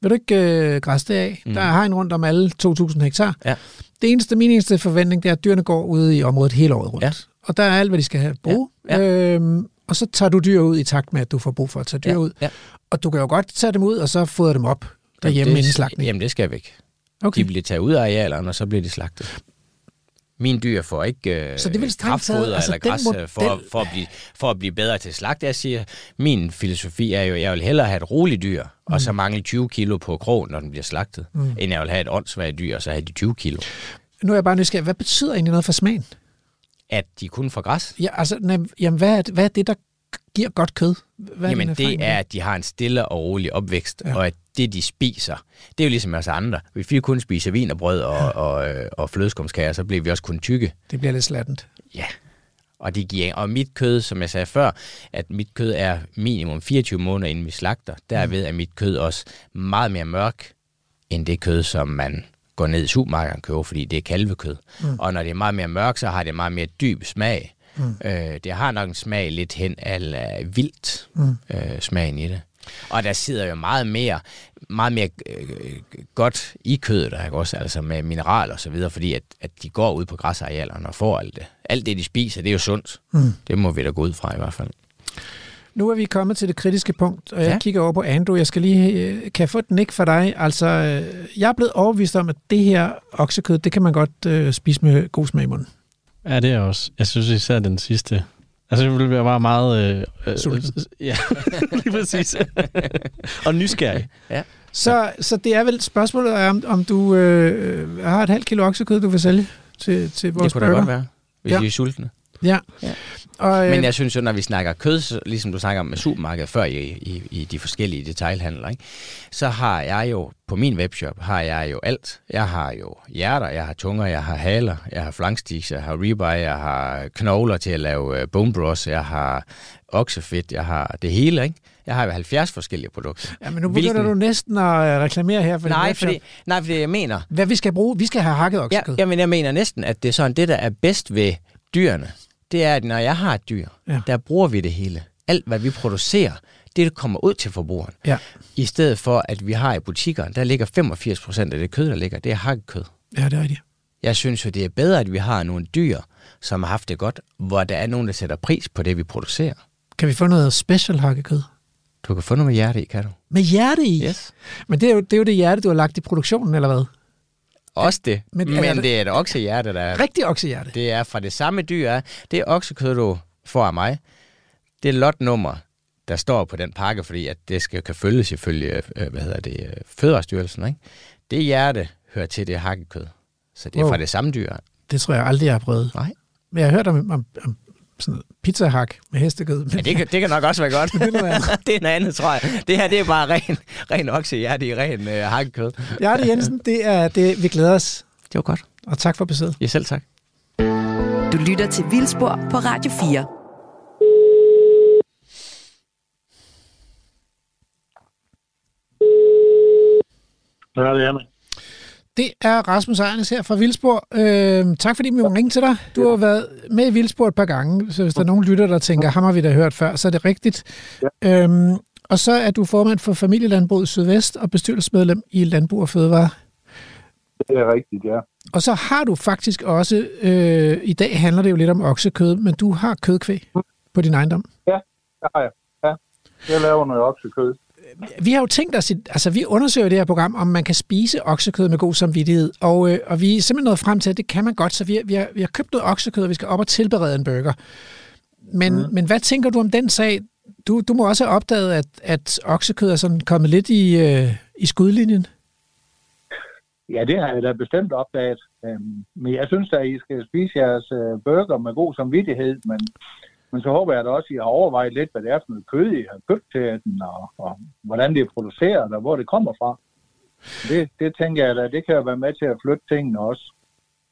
Vil du ikke øh, græsse det af? Mm. Der er en rundt om alle 2.000 hektar. Ja. Det eneste, min eneste forventning, det er, at dyrene går ude i området hele året rundt. Ja. Og der er alt, hvad de skal have brug. Ja. Ja. Øhm, og så tager du dyr ud i takt med, at du får brug for at tage dyr Ja. ud. Ja. Og du kan jo godt tage dem ud, og så fodre dem op derhjemme det, inden slagtning. Jamen, det skal væk. Okay. De bliver taget ud af arealerne, og så bliver de slagtet. Mine dyr får ikke øh, Så det vil kraftfoder altså eller græs model- øh, for, for, at blive, for at blive bedre til slagt. Jeg siger, min filosofi er jo, at jeg vil hellere have et roligt dyr, mm. og så mangle 20 kilo på krogen, når den bliver slagtet, mm. end jeg vil have et åndssvagt dyr, og så have de 20 kilo. Nu er jeg bare nysgerrig. Hvad betyder egentlig noget for smagen? At de kun får græs, Ja, altså, jamen, hvad, er, hvad er det, der giver godt kød? Hvad Jamen erfaring det er, at de har en stille og rolig opvækst, Ja. ja. og at det, de spiser, det er jo ligesom os andre. Hvis vi kun spiser vin og brød og, og, øh, og flødeskumskager, så bliver vi også kun tykke. Det bliver lidt slattent. Ja. Og, det giver, og mit kød, som jeg sagde før, at mit kød er minimum 24 måneder, inden vi slagter. Derved er mit kød også meget mere mørk, end det kød, som man går ned i supermarkedet og køber, fordi det er kalvekød. Mm. Og når det er meget mere mørk, så har det meget mere dyb smag. Mm. Øh, det har nok en smag lidt hen af vildt, mm. øh, smagen i det. Og der sidder jo meget mere, meget mere øh, godt i kødet, der, ikke også, altså med mineraler og så videre, fordi at, at de går ud på græsarealerne og får alt det. Alt det, de spiser, det er jo sundt. Mm. Det må vi da gå ud fra i hvert fald. Nu er vi kommet til det kritiske punkt, og jeg Ja. kigger over på Andrew. Jeg skal lige, øh, kan jeg få et nik for dig? Altså, øh, jeg er blevet overbevist om, at det her oksekød, det kan man godt øh, spise med god smag i munden. Ja, det er også. Jeg synes især den sidste. Altså, det ville være bare meget... Øh, øh, Sulten. Ja, lige præcis. og nysgerrig. Så, så det er vel spørgsmålet er, om, om du øh, har et halvt kilo oksekød, du vil sælge til, til vores det kunne da godt være, hvis Ja. ja. I er sultne. Ja. Ja. Og, øh, Men jeg synes jo, når vi snakker kød, så, ligesom du snakker om med supermarkedet før i, i, i de forskellige detailhandler, ikke? så har jeg jo, på min webshop, har jeg jo alt. Jeg har jo hjerter, jeg har tunger, jeg har haler, jeg har flanksticks, jeg har ribeye, jeg har knogler til at lave øh, bone broth, jeg har oksefedt, jeg har det hele, ikke? Jeg har jo 70 forskellige produkter. ja, men nu begynder Hvilken- du næsten at øh, reklamere her for din Nej, webshop. fordi, nej, fordi jeg mener, Hvad vi skal bruge? Vi skal have hakket Ja, oksekød. jamen, jeg mener næsten, at det er sådan, det der er bedst ved dyrene, det er, at når jeg har et dyr, Ja. der bruger vi det hele. Alt, hvad vi producerer, det kommer ud til forbrugeren. Ja. I stedet for, at vi har i butikkerne, der ligger 85 procent af det kød, der ligger, det er hakkekød. ja, det er rigtigt. Jeg synes jo, det er bedre, at vi har nogle dyr, som har haft det godt, hvor der er nogen, der sætter pris på det, vi producerer. Kan vi få noget special hakkekød? Du kan få noget med hjerte i, kan du? Med hjerte i? Yes. Men det er, jo, det er jo det hjerte, du har lagt i produktionen, eller hvad? Også det. Men Men, er det- det er et oksehjerte, der er Rigtig oksehjerte. Det er fra det samme dyr. Det er oksekød, du får af mig. Det er lotnummer, der står på den pakke, fordi at det skal kan følges ifølge øh, hvad hedder det, øh, Fødevarestyrelsen. Ikke? Det hjerte hører til det hakkekød. Så det er Wow. fra det samme dyr. Det tror jeg aldrig, jeg har prøvet. Nej. Men jeg har hørt om, om, om sådan noget pizzahak med hestekød. Ja, det, kan, det kan nok også være godt. det er noget andet. det er noget andet, tror jeg. Det her, det er bare ren, ren oksehjerte i ren øh, hakkekød. Hjerte Jensen, det er det, vi glæder os. Det var godt. Og tak for besøget. Ja, selv tak. Du lytter til Vildspor på Radio 4. Ja, det er man. Det er Rasmus Ejernes her fra Vildspor. Øh, tak fordi vi må ringe til dig. Du har været med i Vildspor et par gange, så hvis der er nogen lytter, der tænker, ham har vi da hørt før, så er det rigtigt. Ja. Øhm, og så er du formand for Familielandbruget Sydvest og bestyrelsesmedlem i Landbrug og Fødevare. Det er rigtigt, ja. Og så har du faktisk også, øh, i dag handler det jo lidt om oksekød, men du har kødkvæg på din ejendom. Det har jeg. Ja. Jeg laver noget oksekød. Vi har jo tænkt os, altså vi undersøger det her program, om man kan spise oksekød med god samvittighed, og, øh, og vi er simpelthen nået frem til, at det kan man godt, så vi, har- vi, har, vi har købt noget oksekød, og vi skal op og tilberede en burger. Men, mm. men hvad tænker du om den sag? Du, du må også have opdaget, at, at oksekød er sådan kommet lidt i, øh, i skudlinjen. Ja, det har jeg da bestemt opdaget. Øhm, men jeg synes at I skal spise jeres øh, burger med god samvittighed, men, men så håber jeg da også, at I har overvejet lidt, hvad det er for noget kød, I har købt til den, og, og hvordan det er produceret, og hvor det kommer fra. Det, det tænker jeg da, det kan jo være med til at flytte tingene også.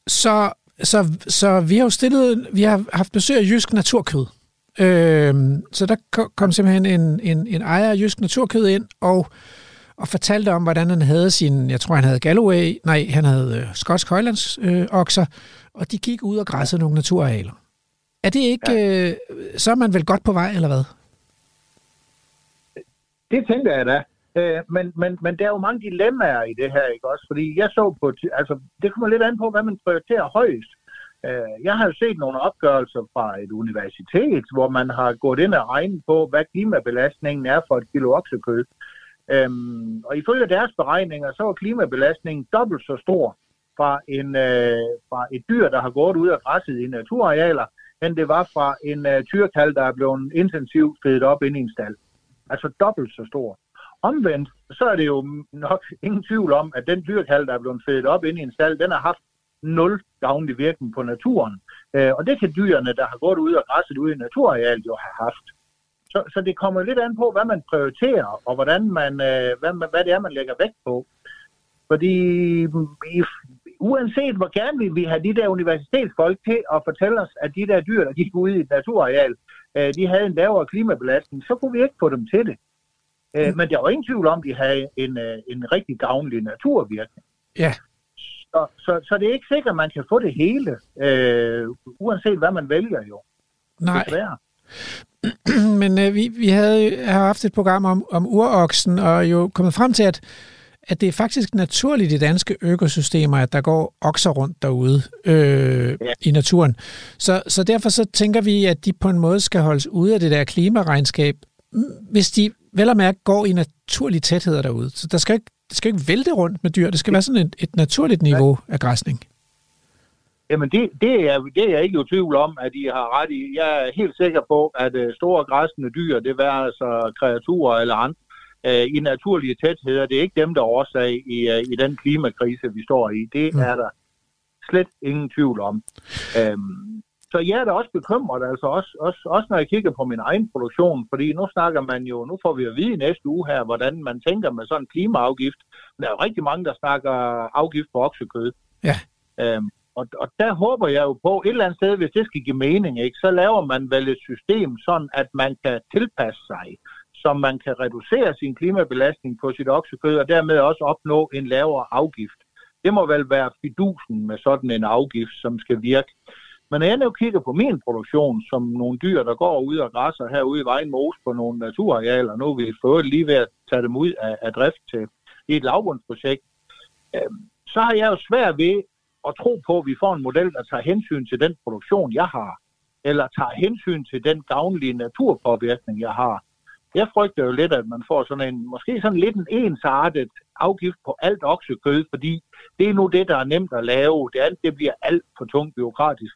Så, så, så vi har jo stillet, vi har haft besøg af Jysk Naturkød. Øhm, så der kom simpelthen en, en, en ejer af Jysk Naturkød ind og, og fortalte om, hvordan han havde sin, jeg tror han havde Galloway, nej, han havde øh, Skotsk højlandsokser, øh, okser, og de gik ud og græssede nogle naturarealer. Er det ikke, ja. øh, så er man vel godt på vej, eller hvad? Det tænker jeg da. Øh, men, men, men der er jo mange dilemmaer i det her, ikke også? Fordi jeg så på, altså det kommer lidt an på, hvad man prioriterer højst. Øh, jeg har jo set nogle opgørelser fra et universitet, hvor man har gået ind og regnet på, hvad klimabelastningen er for et kilo oksekød. Øhm, og ifølge deres beregninger, så var klimabelastningen dobbelt så stor fra, en, øh, fra et dyr, der har gået ud og græsset i naturarealer, end det var fra en øh, tyrkald, der er blevet intensivt fedet op ind i en stald. Altså dobbelt så stor. Omvendt, så er det jo nok ingen tvivl om, at den dyrkald, der er blevet fedet op ind i en stald, den har haft nul gavnlig virkning på naturen. Øh, og det kan dyrene, der har gået ud og græsset ude i naturarealet, jo have haft. Så, så det kommer lidt an på, hvad man prioriterer, og hvordan man, øh, hvad, man- hvad det er, man lægger vægt på. Fordi i, uanset hvor gerne vi vil have de der universitetsfolk til at fortælle os, at de der dyr, der gik ud i et naturareal, øh, de havde en lavere klimabelastning, så kunne vi ikke få dem til det. Øh, men der var ingen tvivl om, at de havde en, øh, en rigtig gavnlig naturvirkning. Ja. Så, så, så det er ikke sikkert, at man kan få det hele, øh, uanset hvad man vælger jo. Nej. Desværre. Men øh, vi, vi havde har haft et program om, om uroksen, og jo kommet frem til, at, at det er faktisk naturligt i danske økosystemer, at der går okser rundt derude øh, Ja. i naturen. Så, så derfor så tænker vi, at de på en måde skal holdes ude af det der klimaregnskab, hvis de vel og mærke går i naturlige tætheder derude. Så der skal ikke, det skal ikke vælte rundt med dyr. Det skal være sådan et, et naturligt niveau af græsning. Jamen det, det, er, det er jeg ikke i tvivl om, at I har ret i. Jeg er helt sikker på, at øh, store græsende dyr, det vil altså kreaturer eller andre, øh, i naturlige tætheder, det er ikke dem, der er årsag i, øh, i den klimakrise, vi står i. Det Mm. er der slet ingen tvivl om. Øhm, så jeg er da også bekymret, altså også, også, også når jeg kigger på min egen produktion, fordi nu snakker man jo, nu får vi at vide næste uge her, hvordan man tænker med sådan en klimaafgift. Der er jo rigtig mange, der snakker afgift på oksekød. Ja. Øhm, og, og der håber jeg jo på, et eller andet sted, hvis det skal give mening, ikke, så laver man vel et system sådan, at man kan tilpasse sig, som man kan reducere sin klimabelastning på sit oksekød, og dermed også opnå en lavere afgift. Det må vel være fidusen med sådan en afgift, som skal virke. Men når jeg nu kigger på min produktion, som nogle dyr, der går ud og græsser herude i Vejen Mos på nogle naturarealer, nu er vi fået lige ved at tage dem ud af, af drift til i et lavbundsprojekt, øh, så har jeg jo svært ved at tro på, at vi får en model, der tager hensyn til den produktion, jeg har, eller tager hensyn til den gavnlige naturpåvirkning, jeg har. Jeg frygter jo lidt, at man får sådan en, måske sådan lidt en ensartet afgift på alt oksekød, fordi det er nu det, der er nemt at lave. Det andet, det bliver alt for tungt byråkratisk.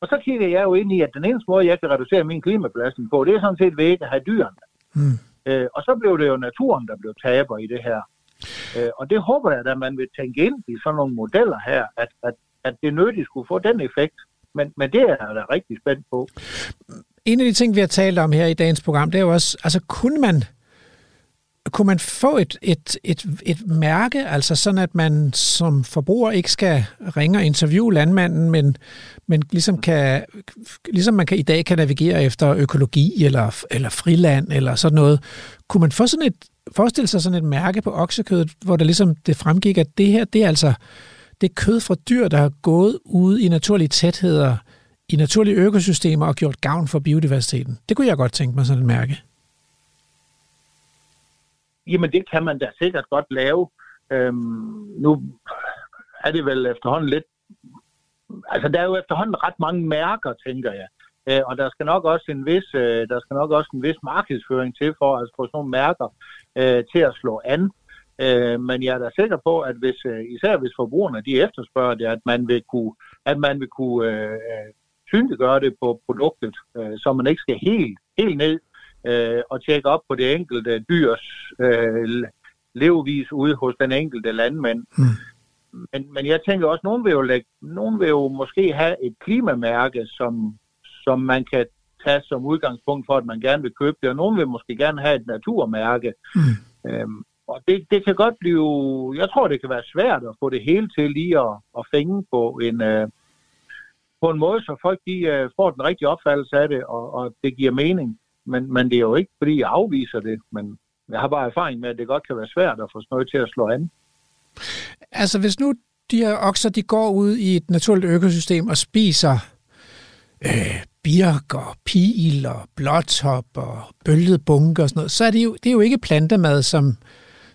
Og så kigger jeg jo ind i, at den eneste måde, jeg kan reducere min klimabelastning på, det er sådan set ved ikke at have dyrene. Mm. Øh, og så blev det jo naturen, der blev taber i det her. Øh, og det håber jeg, at man vil tænke ind i sådan nogle modeller her, at, at, at det nødigt skulle få den effekt. Men, men det er jeg da rigtig spændt på. En af de ting, vi har talt om her i dagens program, det er jo også, altså kunne man, kunne man få et, et, et, et mærke, altså sådan, at man som forbruger ikke skal ringe og interviewe landmanden, men, men ligesom, kan, ligesom man kan, i dag kan navigere efter økologi eller, eller friland eller sådan noget. Kunne man få sådan et, forestille sig sådan et mærke på oksekødet, hvor der ligesom det fremgik, at det her, det er altså det er kød fra dyr, der har gået ude i naturlige tætheder, i naturlige økosystemer og gjort gavn for biodiversiteten. Det kunne jeg godt tænke mig sådan et mærke. Jamen, det kan man da sikkert godt lave. Øhm, nu er det vel efterhånden lidt... Altså, der er jo efterhånden ret mange mærker, tænker jeg. Øh, og der skal nok også en vis, øh, der skal nok også en vis markedsføring til for at få sådan nogle mærker øh, til at slå an. Øh, men jeg er da sikker på, at hvis, øh, især hvis forbrugerne de efterspørger det, at man vil kunne, at man vil kunne øh, synliggøre det på produktet, øh, så man ikke skal helt, helt ned øh, og tjekke op på det enkelte dyrs øh, levevis ude hos den enkelte landmand. Mm. Men, men jeg tænker også, at nogen vil, jo lægge, nogen vil jo måske have et klimamærke, som, som man kan tage som udgangspunkt for, at man gerne vil købe det, og nogen vil måske gerne have et naturmærke. Mm. Øhm, og det, det kan godt blive, jeg tror det kan være svært at få det hele til lige at, at fænge på en, øh, på en måde, så folk de, øh, får den rigtige opfattelse af det, og, og det giver mening. Men, men det er jo ikke, fordi jeg afviser det, men jeg har bare erfaring med, at det godt kan være svært at få sådan noget til at slå an. Altså hvis nu de her okser, de går ud i et naturligt økosystem og spiser øh, birk og pil og blåtop og bølget bunke og sådan noget, så er det jo, det er jo ikke plantemad, som,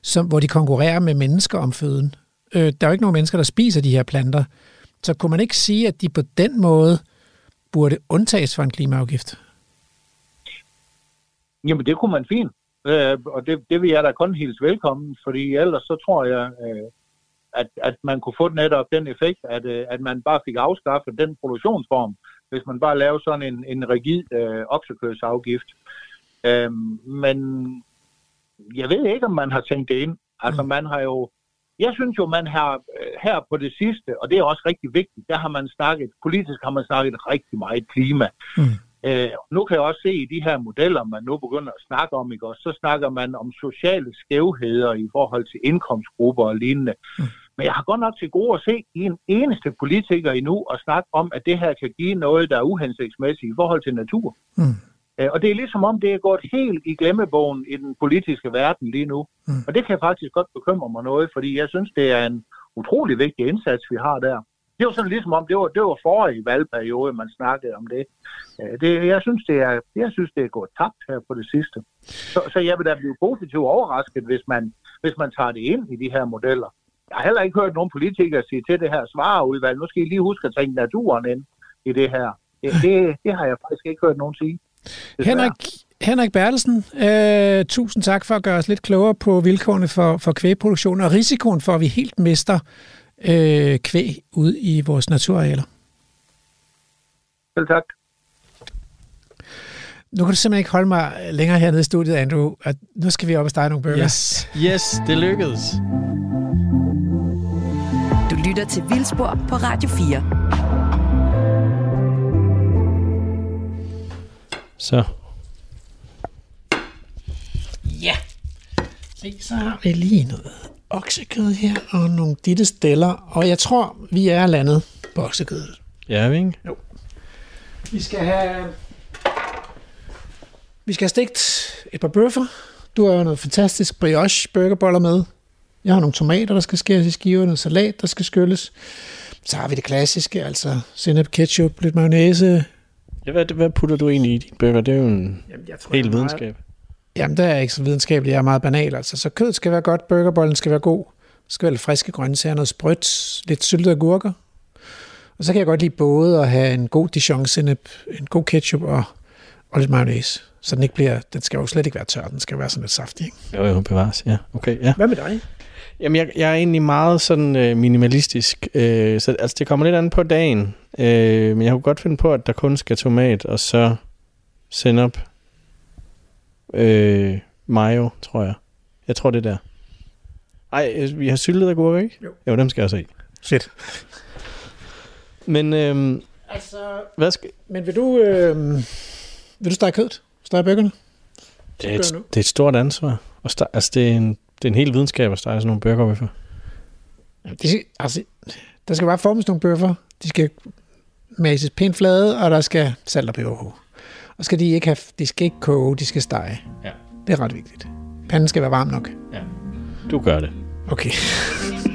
som, hvor de konkurrerer med mennesker om føden. Øh, der er jo ikke nogen mennesker, der spiser de her planter. Så kunne man ikke sige, at de på den måde burde undtages for en klimaafgift? Jamen, det kunne man fint. Øh, og det, det vil jeg da kun hilse velkommen, fordi ellers så tror jeg, øh, at, at man kunne få netop den effekt, at, øh, at man bare fik afskaffet den produktionsform, hvis man bare laver sådan en, en rigid øh, oksekødsafgift. Øh, men jeg ved ikke, om man har tænkt det ind. Altså, mm. man har jo... Jeg synes jo, man har øh, her på det sidste, og det er også rigtig vigtigt, der har man snakket, politisk har man snakket rigtig meget klima. Mm. Øh, nu kan jeg også se i de her modeller, man nu begynder at snakke om, ikke? så snakker man om sociale skævheder i forhold til indkomstgrupper og lignende. Mm. Men jeg har godt nok til gode at se en eneste politiker endnu og snakke om, at det her kan give noget, der er uhensigtsmæssigt i forhold til natur. Mm. Øh, og det er ligesom om, det er gået helt i glemmebogen i den politiske verden lige nu. Mm. Og det kan faktisk godt bekymre mig noget, fordi jeg synes, det er en utrolig vigtig indsats, vi har der. Det var sådan ligesom om, det var, det var forrige valgperiode, man snakkede om det. Øh, det jeg, synes, det er, jeg synes, det er gået tabt her på det sidste. Så, så jeg vil da blive positivt overrasket, hvis man, hvis man tager det ind i de her modeller. Jeg har heller ikke hørt nogen politikere sige til det her svareudvalg, nu skal I lige huske at tænke naturen ind i det her. Det, det, det har jeg faktisk ikke hørt nogen sige. Henrik, Henrik Bertelsen, øh, tusind tak for at gøre os lidt klogere på vilkårene for, for kvægproduktion og risikoen for, at vi helt mister øh, kvæg ud i vores naturarealer. Selv tak. Nu kan du simpelthen ikke holde mig længere hernede i studiet, Andrew. At nu skal vi op og stege nogle burgers. Yes, yes det lykkedes. Du lytter til Vildspor på Radio 4. Så. Ja. Se, så har vi lige noget oksekød her, og nogle ditte steller, og jeg tror, vi er landet på oksekødet. Ja, vi ikke? Vi skal have... Vi skal have stegt et par bøffer. Du har jo noget fantastisk brioche burgerboller med. Jeg har nogle tomater, der skal skæres i skiver, noget salat, der skal skylles. Så har vi det klassiske, altså sennep, ketchup, lidt mayonnaise. Ja, hvad, hvad putter du egentlig i din burger? Det er jo en Jamen, jeg tror, hel videnskab. Jamen, der er ikke så videnskabelig, jeg er meget banal. Altså. Så kødet skal være godt, burgerbollen skal være god. Der skal være lidt friske grøntsager, noget sprødt, lidt syltede agurker. Og så kan jeg godt lide både at have en god dijon en god ketchup og, og lidt mayonnaise. Så den ikke bliver, den skal jo slet ikke være tør, den skal være sådan lidt saftig. Ikke? Jo, jo, bevares. Ja, okay, ja. Hvad med dig? Jamen, jeg, jeg er egentlig meget sådan øh, minimalistisk. Øh, så altså, det kommer lidt an på dagen. Øh, men jeg kunne godt finde på, at der kun skal tomat, og så sennep. Øh, mayo, tror jeg. Jeg tror, det er der. Ej, øh, vi har syltet agurker, ikke? Jo. Jo, dem skal jeg også i. Fedt. Men øh, Altså, hvad skal... men vil du, øh, vil du stege kødet? Stege bøgerne? Det er, et, det er et stort ansvar. Og sta- altså, det er en, det er en hel videnskab at stege sådan nogle burger for. De skal, altså, der skal bare formes nogle bøffer. De skal mases pænt flade, og der skal salt og peber på. Og skal de ikke have, de skal ikke koge, de skal stege. Ja. Det er ret vigtigt. Panden skal være varm nok. Du gør det. Okay.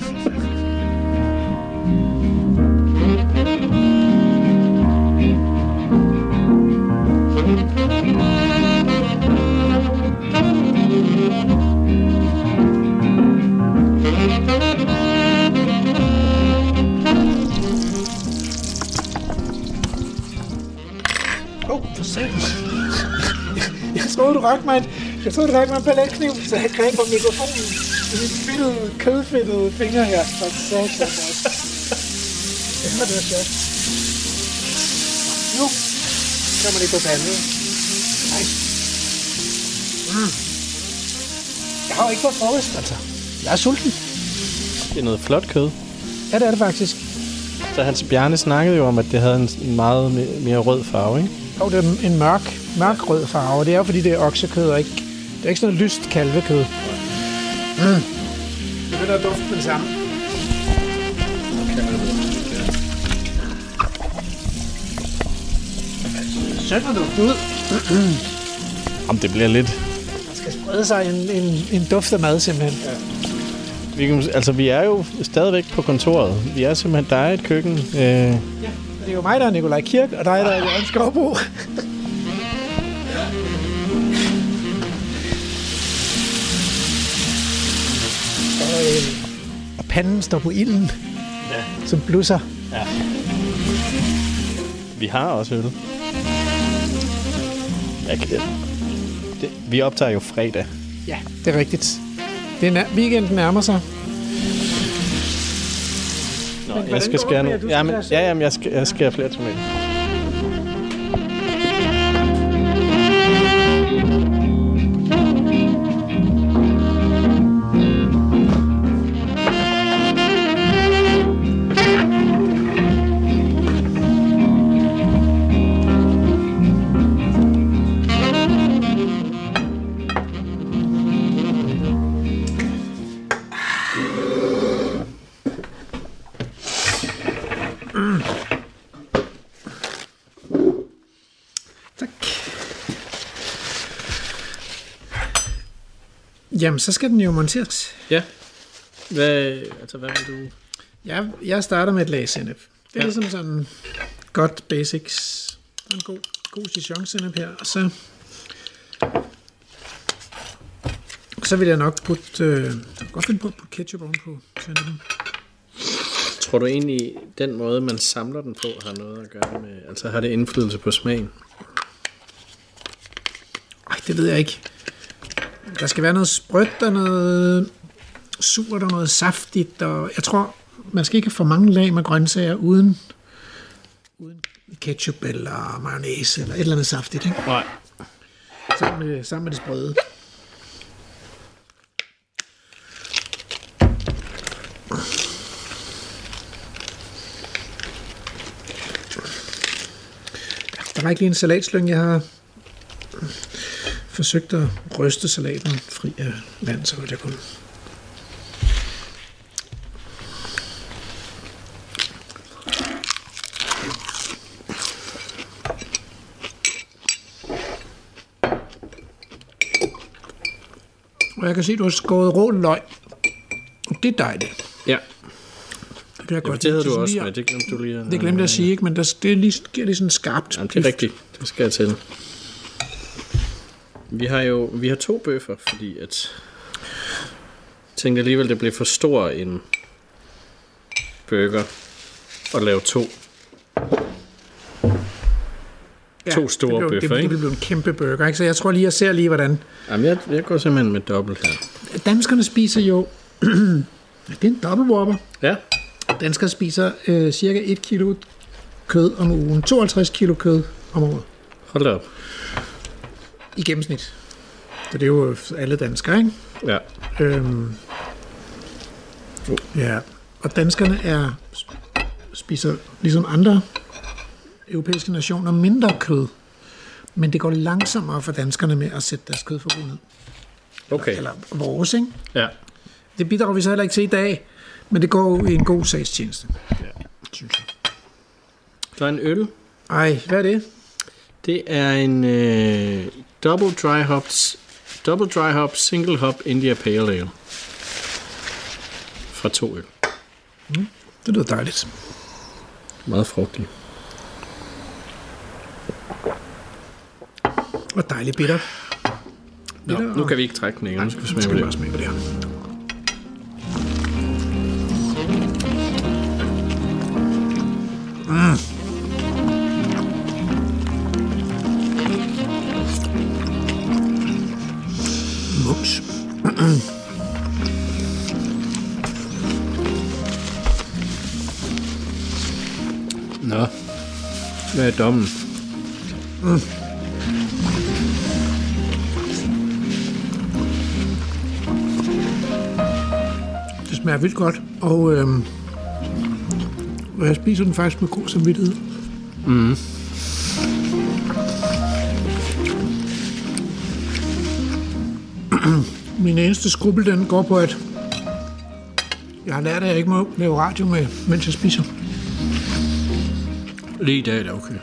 Åh, oh, for satan. Jeg troede, du rakte mig en, jeg troede, du rakte mig en paletkniv, så jeg greb på mikrofonen i mine fedtede, kødfedtede fingre her. For satan også. Det var det sjovt. Nu kommer det på panden. Nej. Mm. Jeg har jo ikke fået frokost, altså. Jeg er sulten. Det er noget flot kød. Ja, det er det faktisk. Så Hans Bjarne snakkede jo om, at det havde en, meget me- mere rød farve, ikke? Og det er en mørk, mørk rød farve. Det er jo fordi, det er oksekød og ikke... Det er ikke sådan noget lyst kalvekød. Mm. Det begynder at dufte det samme. Sødt at dufte ud. Om det bliver lidt... Der skal sprede sig en, en, en duft af mad, simpelthen. Ja. Vi, kan, altså, vi er jo stadigvæk på kontoret. Vi er simpelthen... Der er et køkken. Øh, Det er jo mig, der er Nikolaj Kirk, og dig, der er Jørgen Skovbo. og, øh, og panden står på ilden, ja. som blusser. vi har også øl. Jeg kan, det, vi optager jo fredag. Ja, det er rigtigt. Det er nær- weekenden nærmer sig. Jeg skal skære nu. Jamen, ja, jamen, jeg skal, jeg skal flere tomater. Jamen, så skal den jo monteres. Ja. Hvad, altså, hvad vil du... Jeg, jeg starter med et lag sennep. Det er Ja. ligesom sådan godt basics. Der er en god, god dijon sennep her. Og så, så vil jeg nok putte, øh, jeg kan godt finde på at putte ketchup ovenpå sennepen. Tror du egentlig, den måde, man samler den på, har noget at gøre med... Altså, har det indflydelse på smagen? Ej, det ved jeg ikke. Der skal være noget sprødt og noget surt og noget saftigt. Og jeg tror, man skal ikke have for mange lag med grøntsager uden, uden ketchup eller mayonnaise eller et eller andet saftigt. Ikke? Nej. Sammen, med, sammen med det sprøde. Der var ikke lige en salatslynge, jeg har forsøgt at ryste salaten fri af vand, så vidt jeg kunne. Og jeg kan se, at du har skåret rå løg. Det er dejligt. Ja, Det, kan jeg godt det havde du også med. Det glemte du lige. at- Det glemte jeg at sige, ikke? men der, det lige, giver lige sådan skarpt. Jamen, det er rigtigt. Det skal jeg til. Vi har jo vi har to bøffer, fordi at jeg tænkte alligevel, det blev for stor en burger at lave to. to store det blev, bøffer, det, ikke? Det blev en kæmpe burger, ikke? Så jeg tror lige, jeg ser lige, hvordan... Jamen, jeg, jeg går simpelthen med dobbelt her. Danskerne spiser jo... det er en dobbelt whopper. Ja, Danskere spiser øh, cirka 1 kilo kød om ugen. 52 kilo kød om året. hold da op. I gennemsnit. Så det er jo alle danskere, ikke? Ja. Øhm, ja. Og danskerne er spiser ligesom andre europæiske nationer mindre kød. Men det går langsommere for danskerne med at sætte deres kødforbrug ned. Okay. Eller vores, ikke? Ja. Det bidrager vi så heller ikke til i dag, men det går jo i en god sagstjeneste. Ja. Synes jeg. Der er en øl. Ej, hvad er det? Det er en øh, double dry hops, double dry hop, single hop India Pale Ale. Fra to øl. Det lyder dejligt. Meget frugtig. Og dejligt bitter. Nå, nu kan vi ikke trække den længere. Nu skal vi smage skal på det. smage på det her. Er dommen? Det smager vildt godt, og, øhm, og jeg spiser den faktisk med god samvittighed. Mm. Min eneste skrubel, den går på, at jeg har lært, at jeg ikke må lave radio med, mens jeg spiser. Lige i dag er det okay.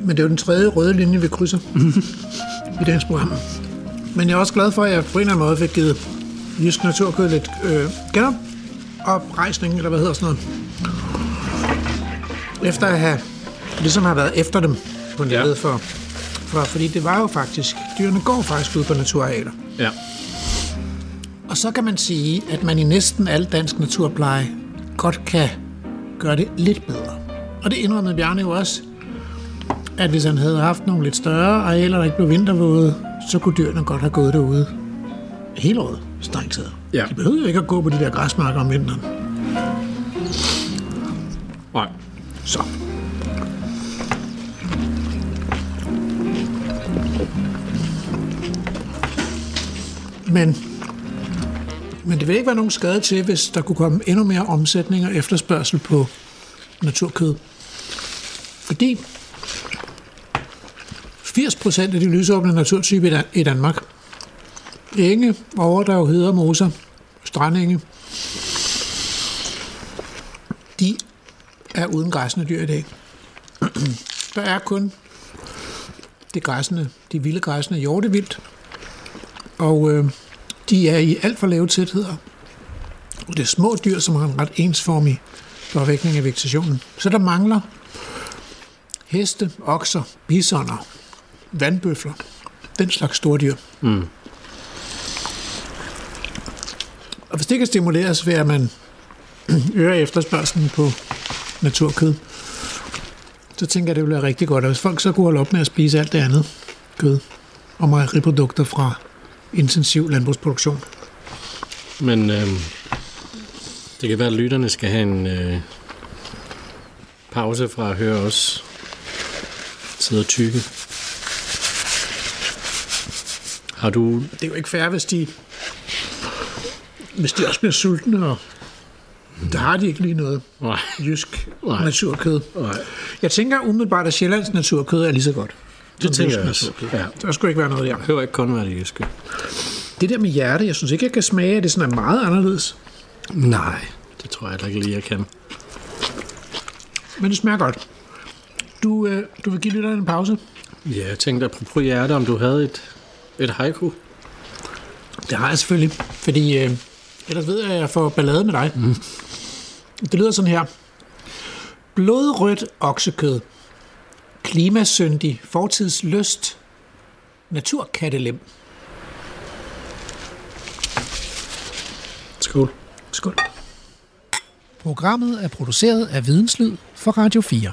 Men det er jo den tredje røde linje, vi krydser i dagens program. Men jeg er også glad for, at jeg på en eller anden måde fik givet Jysk Naturkød lidt øh, genoprejsning, eller hvad hedder sådan noget. Efter at have, ligesom har været efter dem på ja. for, for, fordi det var jo faktisk, dyrene går faktisk ud på naturarealer. Ja. Og så kan man sige, at man i næsten al dansk naturpleje godt kan gøre det lidt bedre. Og det indrømmede Bjarne jo også, at hvis han havde haft nogle lidt større arealer, der ikke blev vintervåde, så kunne dyrene godt have gået derude hele året, strengt taget. Ja. De behøvede jo ikke at gå på de der græsmarker om vinteren. Nej. Så. Men, men det vil ikke være nogen skade til, hvis der kunne komme endnu mere omsætning og efterspørgsel på naturkød. Fordi 80% af de lysåbne naturtyper i Danmark, enge, overdrev, heder, moser, strandenge, de er uden græsne dyr i dag. Der er kun det græsne, de vilde græsne hjortevildt, og øh, de er i alt for lave tætheder. Og det er små dyr, som har en ret ensformig påvirkning af vegetationen. Så der mangler heste, okser, bisoner, vandbøfler, den slags store dyr. Mm. Og hvis det kan stimuleres ved, at man øger efterspørgselen på naturkød, så tænker jeg, det ville være rigtig godt. Og hvis folk så kunne holde op med at spise alt det andet kød og mejeriprodukter fra intensiv landbrugsproduktion. Men øh, det kan være, at lytterne skal have en øh, pause fra at høre os sidde og tykke. Har du... Det er jo ikke fair, hvis de, hvis de også bliver sultne, og der har de ikke lige noget Nej. jysk Nej. naturkød. Nej. Jeg tænker umiddelbart, at Sjællands naturkød er lige så godt. Det tænker jeg også. Ja. Der skulle ikke være noget der. Det behøver ikke kun være det jyske. Det der med hjerte, jeg synes ikke, jeg kan smage, at det sådan er meget anderledes. Nej, det tror jeg heller ikke lige, jeg kan. Men det smager godt. Du, øh, du vil give lytterne en pause? Ja, jeg tænkte apropos hjerte, om du havde et, et haiku. Det har jeg selvfølgelig, fordi øh, ellers ved jeg, at jeg får ballade med dig. Mm. Det lyder sådan her. Blodrødt oksekød. Klimasyndig. Fortidslyst. Naturkattelem. Skål. Skål. Programmet er produceret af Videnslyd for Radio 4.